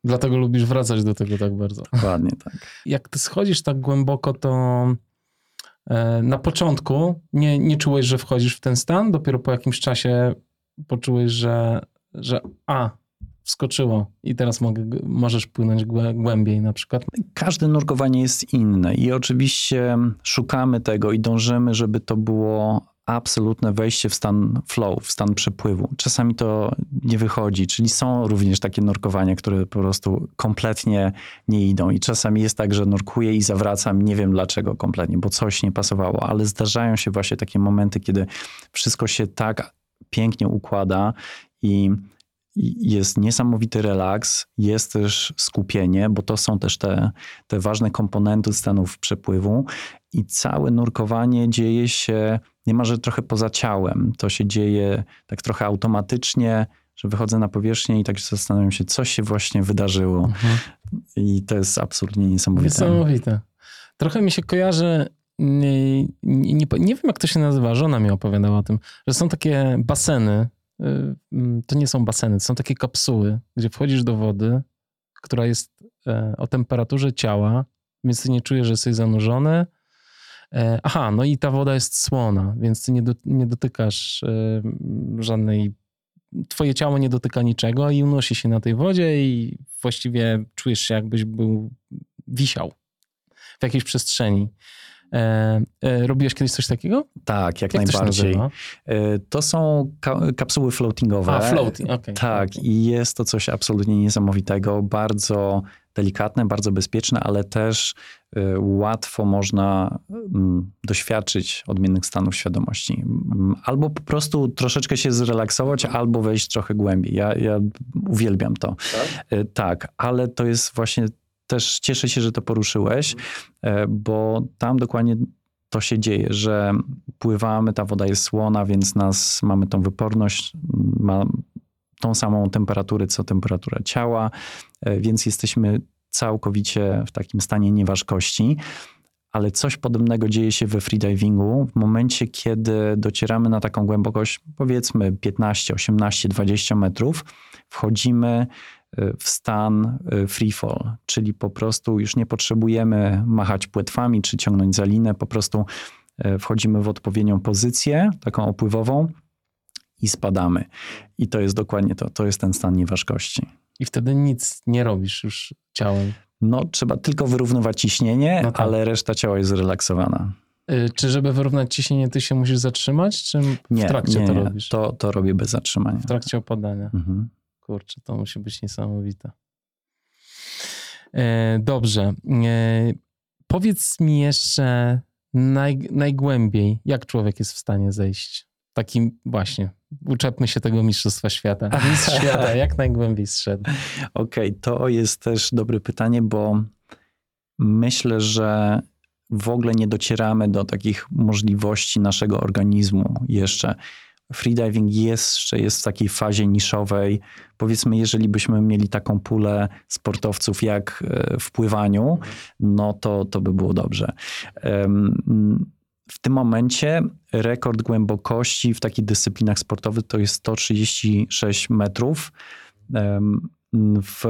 Dlatego lubisz wracać do tego tak bardzo. Dokładnie tak. Jak ty schodzisz tak głęboko, to e, na początku nie, nie czułeś, że wchodzisz w ten stan, dopiero po jakimś czasie poczułeś, że, że a, wskoczyło i teraz mogę, możesz płynąć głębiej na przykład? Każde nurkowanie jest inne i oczywiście szukamy tego i dążymy, żeby to było absolutne wejście w stan flow, w stan przepływu. Czasami to nie wychodzi, czyli są również takie nurkowania, które po prostu kompletnie nie idą i czasami jest tak, że nurkuję i zawracam, nie wiem dlaczego kompletnie, bo coś nie pasowało, ale zdarzają się właśnie takie momenty, kiedy wszystko się tak pięknie układa i jest niesamowity relaks, jest też skupienie, bo to są też te, te ważne komponenty stanów przepływu i całe nurkowanie dzieje się niemalże trochę poza ciałem. To się dzieje tak trochę automatycznie, że wychodzę na powierzchnię i tak się zastanawiam się, co się właśnie wydarzyło. Mhm. I to jest absolutnie niesamowite. Niesamowite. Trochę mi się kojarzy, nie, nie, nie, wiem jak to się nazywa, żona mi opowiadała o tym, że są takie baseny to nie są baseny, to są takie kapsuły, gdzie wchodzisz do wody, która jest e, o temperaturze ciała, więc ty nie czujesz, że jesteś zanurzony. E, aha, no i ta woda jest słona, więc ty nie, do, nie dotykasz e, żadnej. Twoje ciało nie dotyka niczego i unosi się na tej wodzie, i właściwie czujesz się, jakbyś był wisiał w jakiejś przestrzeni. E, e, robiłeś kiedyś coś takiego? Tak, jak, jak najbardziej. To, e, to są ka kapsuły floatingowe. A, floating, okay. Tak, okay. i jest to coś absolutnie niesamowitego, bardzo delikatne, bardzo bezpieczne, ale też łatwo można mm, doświadczyć odmiennych stanów świadomości. Albo po prostu troszeczkę się zrelaksować, albo wejść trochę głębiej. Ja, ja uwielbiam to. Tak? tak, ale to jest właśnie też cieszę się, że to poruszyłeś, e, bo tam dokładnie to się dzieje, że pływamy, ta woda jest słona, więc nas mamy tą wyporność, ma tą samą temperaturę, co temperatura ciała, e, więc jesteśmy całkowicie w takim stanie nieważkości. Ale coś podobnego dzieje się we freedivingu w momencie, kiedy docieramy na taką głębokość, powiedzmy 15, 18, 20 metrów, wchodzimy w stan y, free fall, czyli po prostu już nie potrzebujemy machać płetwami czy ciągnąć za linę, po prostu y, wchodzimy w odpowiednią pozycję, taką opływową i spadamy. I to jest dokładnie to, to jest ten stan nieważkości. I wtedy nic nie robisz już ciałem. No, trzeba tylko wyrównywać ciśnienie, no tak. ale reszta ciała jest zrelaksowana. Y, czy żeby wyrównać ciśnienie, ty się musisz zatrzymać, czy w nie, trakcie nie, to nie. robisz? To, to robię bez zatrzymania. W trakcie opadania. Mhm. Kurczę, to musi być niesamowite. E, dobrze. E, powiedz mi jeszcze naj, najgłębiej, jak człowiek jest w stanie zejść. Takim właśnie, uczepmy się tego Mistrzostwa Świata. Mistrz Świata, jak najgłębiej zszedł? Okej, okay, to jest też dobre pytanie, bo myślę, że w ogóle nie docieramy do takich możliwości naszego organizmu jeszcze freediving jeszcze jest w takiej fazie niszowej. Powiedzmy, jeżeli byśmy mieli taką pulę sportowców jak e, w pływaniu, no to, to by było dobrze. W tym momencie rekord głębokości w takich dyscyplinach sportowych to jest 136 metrów. W,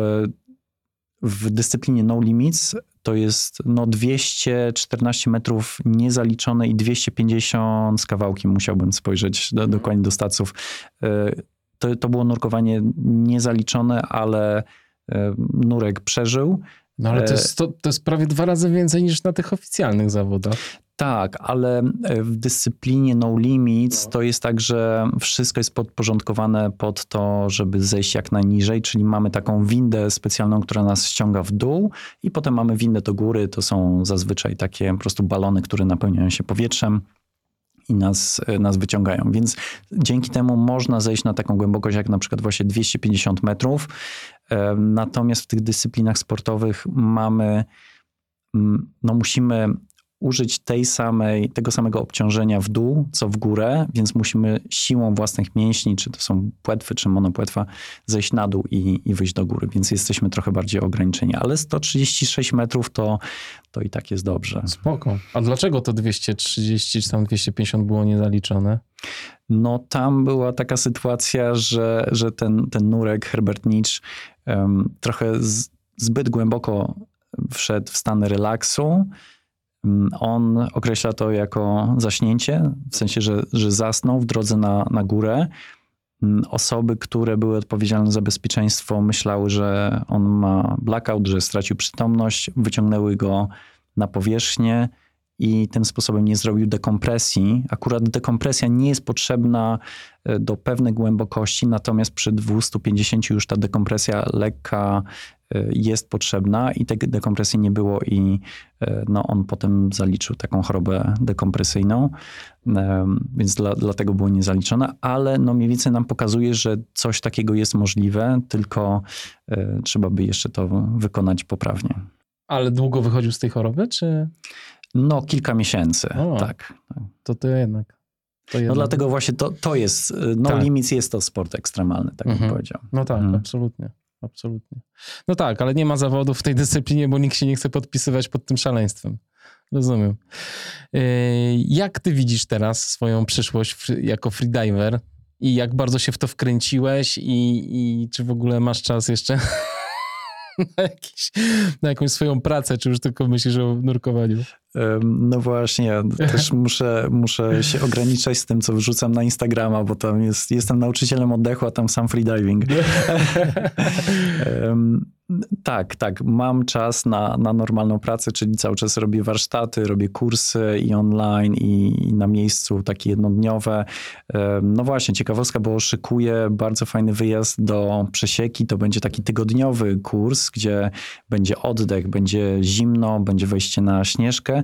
w dyscyplinie No Limits to jest no 214 metrów niezaliczone i 250 z kawałkiem, musiałbym spojrzeć do, mhm. dokładnie do staców. E, to, to było nurkowanie niezaliczone, ale e, nurek przeżył No ale to E, jest, to, to jest prawie dwa razy więcej niż na tych oficjalnych zawodach. Tak, ale e, w dyscyplinie no limits to jest tak, że wszystko jest podporządkowane pod to, żeby zejść jak najniżej, czyli mamy taką windę specjalną, która nas ściąga w dół i potem mamy windę do góry, to są zazwyczaj takie po prostu balony, które napełniają się powietrzem i nas, e, nas wyciągają. Więc dzięki temu można zejść na taką głębokość jak na przykład właśnie 250 metrów. E, Natomiast w tych dyscyplinach sportowych mamy, mm, no musimy użyć tej samej, tego samego obciążenia w dół, co w górę, więc musimy siłą własnych mięśni, czy to są płetwy, czy monopłetwa, zejść na dół i, i wyjść do góry, więc jesteśmy trochę bardziej ograniczeni. Ale 136 metrów to, to i tak jest dobrze. Spoko. A dlaczego to 230 czy tam 250 było niezaliczone? No tam była taka sytuacja, że, że ten, ten nurek Herbert Nietzsche um, trochę z, zbyt głęboko wszedł w stan relaksu. Um, On określa to jako zaśnięcie, w sensie, że, że zasnął w drodze na, na górę. Um, Osoby, które były odpowiedzialne za bezpieczeństwo, myślały, że on ma blackout, że stracił przytomność, wyciągnęły go na powierzchnię i tym sposobem nie zrobił dekompresji. Akurat dekompresja nie jest potrzebna e, do pewnej głębokości, natomiast przy 250 już ta dekompresja lekka jest potrzebna i tej dekompresji nie było i e, no, on potem zaliczył taką chorobę dekompresyjną, Em, więc dla, dlatego było niezaliczone, ale no mniej więcej nam pokazuje, że coś takiego jest możliwe, tylko e, trzeba by jeszcze to wykonać poprawnie. Ale długo wychodził z tej choroby, czy No kilka miesięcy, O. tak. to to jednak? To No jednak. dlatego właśnie to, to jest, no Tak. limits jest to sport ekstremalny, tak Mhm. bym powiedział. No tak, Mhm. absolutnie. Absolutnie. No tak, ale nie ma zawodów w tej dyscyplinie, bo nikt się nie chce podpisywać pod tym szaleństwem. Rozumiem. Yy, Jak ty widzisz teraz swoją przyszłość jako freediver i jak bardzo się w to wkręciłeś i, i czy w ogóle masz czas jeszcze na, jakiś, na jakąś swoją pracę, czy już tylko myślisz o nurkowaniu? No właśnie, też muszę, muszę się ograniczać z tym, co wrzucam na Instagrama, bo tam jest, jestem nauczycielem oddechu, a tam sam freediving. Tak, tak. Mam czas na, na normalną pracę, czyli cały czas robię warsztaty, robię kursy i online, i, i na miejscu takie jednodniowe. No właśnie, ciekawostka, bo szykuję bardzo fajny wyjazd do Przesieki. To będzie taki tygodniowy kurs, gdzie będzie oddech, będzie zimno, będzie wejście na śnieżkę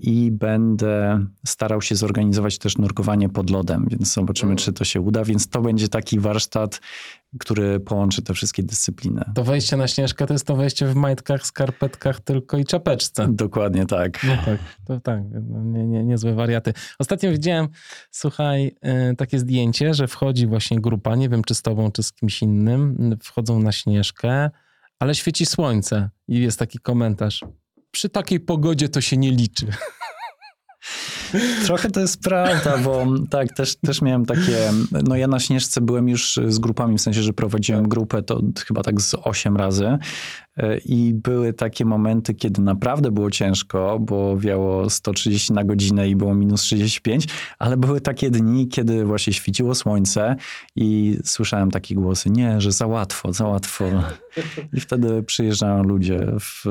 i będę starał się zorganizować też nurkowanie pod lodem, więc zobaczymy, czy to się uda. Więc to będzie taki warsztat, który połączy te wszystkie dyscypliny. To wejście na śnieżkę to jest to wejście w majtkach, skarpetkach tylko i czapeczce. Dokładnie tak. No tak, to tak, no nie, nie, niezłe wariaty. Ostatnio widziałem, słuchaj, e, takie zdjęcie, że wchodzi właśnie grupa, nie wiem czy z tobą, czy z kimś innym, wchodzą na Śnieżkę, ale świeci słońce i jest taki komentarz. Przy takiej pogodzie to się nie liczy. Trochę to jest prawda, bo tak, też, też miałem takie, no ja na Śnieżce byłem już z grupami, w sensie, że prowadziłem grupę to chyba tak z 8 razy i były takie momenty, kiedy naprawdę było ciężko, bo wiało 130 na godzinę i było minus 35, ale były takie dni, kiedy właśnie świeciło słońce i słyszałem takie głosy, nie, że za łatwo, za łatwo. I wtedy przyjeżdżają ludzie w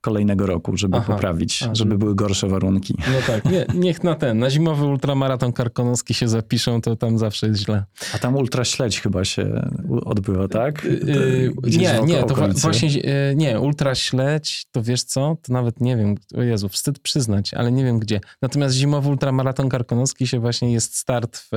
kolejnego roku, żeby Aha. poprawić, A, żeby że- były gorsze warunki. No tak, nie, niech na ten, na zimowy ultramaraton karkonoski się zapiszą, to tam zawsze jest źle. A tam ultra śledź chyba się odbywa, tak? Yy, nie, nie, to wa- właśnie, yy, nie, ultra śledź, to wiesz co, to nawet nie wiem, o Jezu, wstyd przyznać, ale nie wiem gdzie. Natomiast zimowy ultramaraton karkonoski się właśnie jest start w,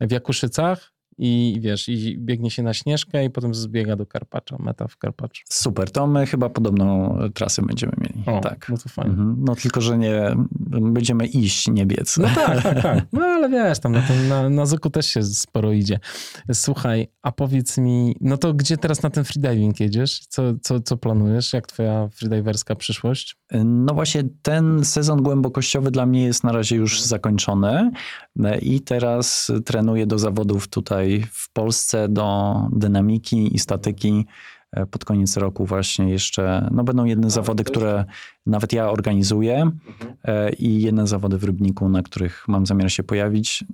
w Jakuszycach i wiesz, i biegnie się na Śnieżkę i potem zbiega do Karpacza, meta w Karpaczu. Super, to my chyba podobną trasę będziemy mieli. O, tak. no to fajnie. Mhm. No tylko, że nie będziemy iść, nie biec. No tak, tak, tak. No ale wiesz, tam na, tym, na, na Zyku też się sporo idzie. Słuchaj, a powiedz mi, no to gdzie teraz na ten freediving jedziesz? Co, co, co planujesz? Jak twoja freediverska przyszłość? No właśnie ten sezon głębokościowy dla mnie jest na razie już zakończony e, i teraz trenuję do zawodów tutaj w Polsce, do dynamiki i statyki. E, Pod koniec roku właśnie jeszcze, no będą jedne zawody, które nawet ja organizuję e, i jedne zawody w Rybniku, na których mam zamiar się pojawić.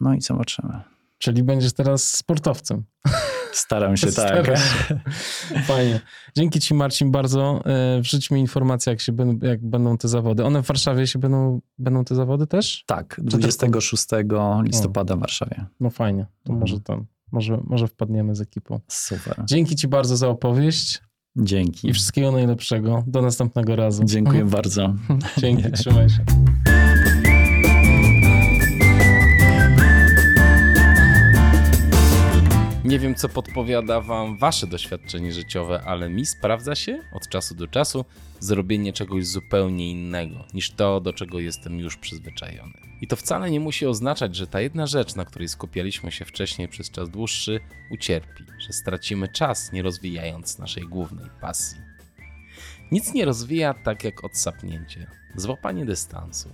No i zobaczymy. Czyli będziesz teraz sportowcem. Staram się, tak. Starasz się. Fajnie. Dzięki ci Marcin bardzo. E, Wrzuć mi informacje, jak, się będą, jak będą te zawody. One w Warszawie się będą, będą te zawody też? Tak, 26 listopada w Warszawie. No fajnie. To Mhm. może tam, może, może wpadniemy z ekipą. Super. Dzięki ci bardzo za opowieść Dzięki. i wszystkiego najlepszego. Do następnego razu. Dziękuję bardzo. Dzięki, trzymaj się. Nie wiem, co podpowiada Wam Wasze doświadczenie życiowe, ale mi sprawdza się od czasu do czasu zrobienie czegoś zupełnie innego niż to, do czego jestem już przyzwyczajony. I to wcale nie musi oznaczać, że ta jedna rzecz, na której skupialiśmy się wcześniej przez czas dłuższy, ucierpi, że stracimy czas, nie rozwijając naszej głównej pasji. Nic nie rozwija tak jak odsapnięcie, złapanie dystansu,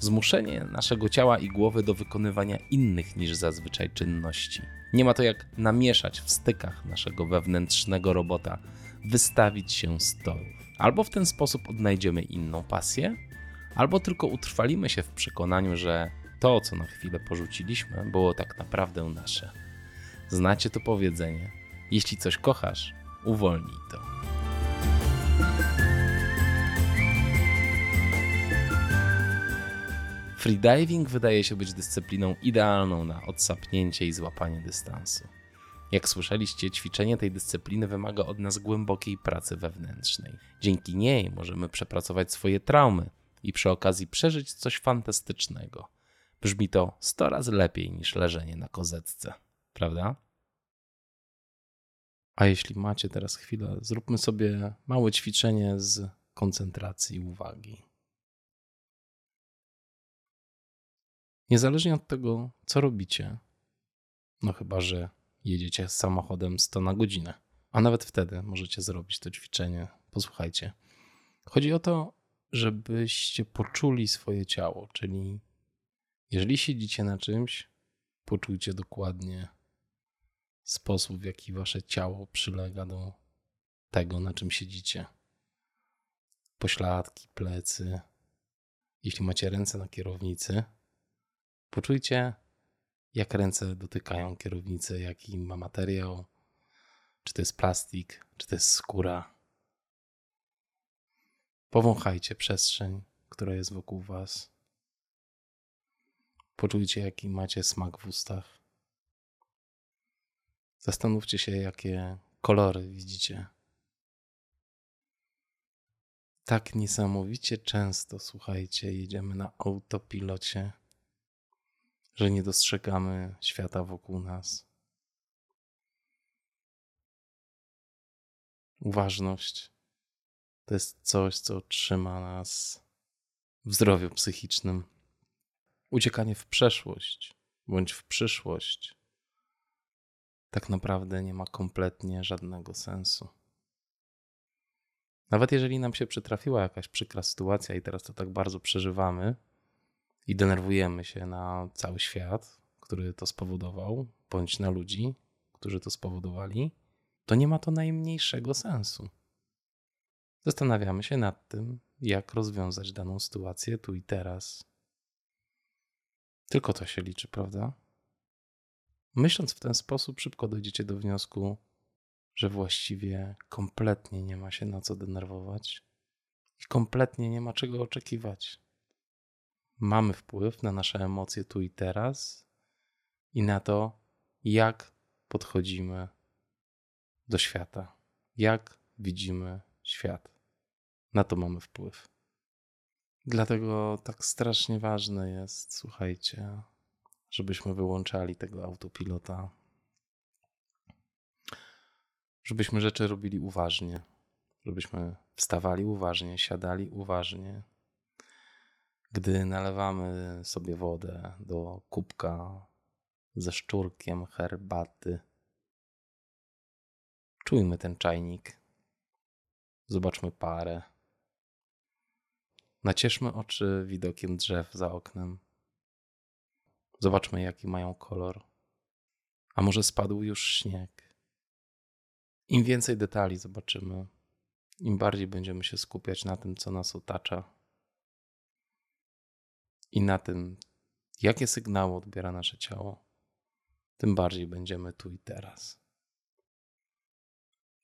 zmuszenie naszego ciała i głowy do wykonywania innych niż zazwyczaj czynności. Nie ma to jak namieszać w stykach naszego wewnętrznego robota, wystawić się z torów. Albo w ten sposób odnajdziemy inną pasję, albo tylko utrwalimy się w przekonaniu, że to, co na chwilę porzuciliśmy, było tak naprawdę nasze. Znacie to powiedzenie: jeśli coś kochasz, uwolnij to. Freediving wydaje się być dyscypliną idealną na odsapnięcie i złapanie dystansu. Jak słyszeliście, ćwiczenie tej dyscypliny wymaga od nas głębokiej pracy wewnętrznej. Dzięki niej możemy przepracować swoje traumy i przy okazji przeżyć coś fantastycznego. Brzmi to 100 razy lepiej niż leżenie na kozetce, prawda? A jeśli macie teraz chwilę, zróbmy sobie małe ćwiczenie z koncentracji uwagi. Niezależnie od tego, co robicie, no chyba, że jedziecie samochodem 100 na godzinę, a nawet wtedy możecie zrobić to ćwiczenie. Posłuchajcie. Chodzi o to, żebyście poczuli swoje ciało, czyli jeżeli siedzicie na czymś, poczujcie dokładnie sposób, w jaki wasze ciało przylega do tego, na czym siedzicie. Pośladki, plecy. Jeśli macie ręce na kierownicy, Poczujcie, jak ręce dotykają kierownicy, jaki ma materiał, czy to jest plastik, czy to jest skóra. Powąchajcie przestrzeń, która jest wokół Was. Poczujcie, jaki macie smak w ustach. Zastanówcie się, jakie kolory widzicie. Tak niesamowicie często, słuchajcie, jedziemy na autopilocie że nie dostrzegamy świata wokół nas. Uważność to jest coś, co trzyma nas w zdrowiu psychicznym. Uciekanie w przeszłość bądź w przyszłość tak naprawdę nie ma kompletnie żadnego sensu. Nawet jeżeli nam się przytrafiła jakaś przykra sytuacja i teraz to tak bardzo przeżywamy, i denerwujemy się na cały świat, który to spowodował, bądź na ludzi, którzy to spowodowali, to nie ma to najmniejszego sensu. Zastanawiamy się nad tym, jak rozwiązać daną sytuację tu i teraz. Tylko to się liczy, prawda? Myśląc w ten sposób, szybko dojdziecie do wniosku, że właściwie kompletnie nie ma się na co denerwować i kompletnie nie ma czego oczekiwać mamy wpływ na nasze emocje tu i teraz i na to, jak podchodzimy do świata, jak widzimy świat. Na to mamy wpływ. Dlatego tak strasznie ważne jest, słuchajcie, żebyśmy wyłączali tego autopilota, żebyśmy rzeczy robili uważnie, żebyśmy wstawali uważnie, siadali uważnie, gdy nalewamy sobie wodę do kubka ze szczurkiem herbaty, czujmy ten czajnik. Zobaczmy parę. Nacieszmy oczy widokiem drzew za oknem. Zobaczmy, jaki mają kolor. A może spadł już śnieg? Im więcej detali zobaczymy, im bardziej będziemy się skupiać na tym, co nas otacza i na tym, jakie sygnały odbiera nasze ciało, tym bardziej będziemy tu i teraz.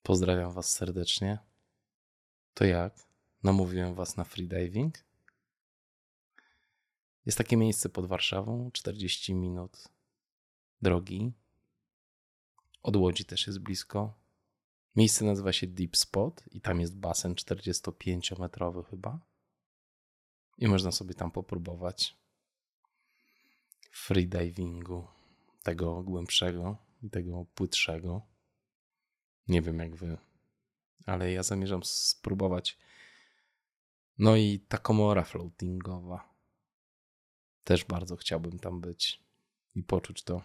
Pozdrawiam Was serdecznie. To jak? Namówiłem Was na freediving? Jest takie miejsce pod Warszawą, 40 minut drogi. Od Łodzi też jest blisko. Miejsce nazywa się Deep Spot i tam jest basen 45-metrowy chyba. I można sobie tam popróbować freedivingu, tego głębszego i tego płytszego. Nie wiem jak wy, ale ja zamierzam spróbować. No i ta komora floatingowa. Też bardzo chciałbym tam być i poczuć to.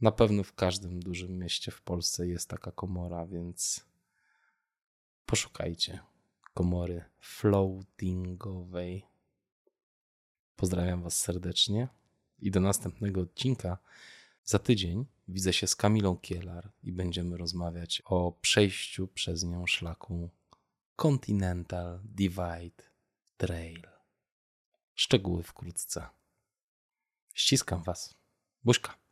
Na pewno w każdym dużym mieście w Polsce jest taka komora, więc poszukajcie komory floatingowej. Pozdrawiam Was serdecznie i do następnego odcinka. Za tydzień widzę się z Kamilą Kielar i będziemy rozmawiać o przejściu przez nią szlaku Continental Divide Trail. Szczegóły wkrótce. Ściskam Was. Buźka.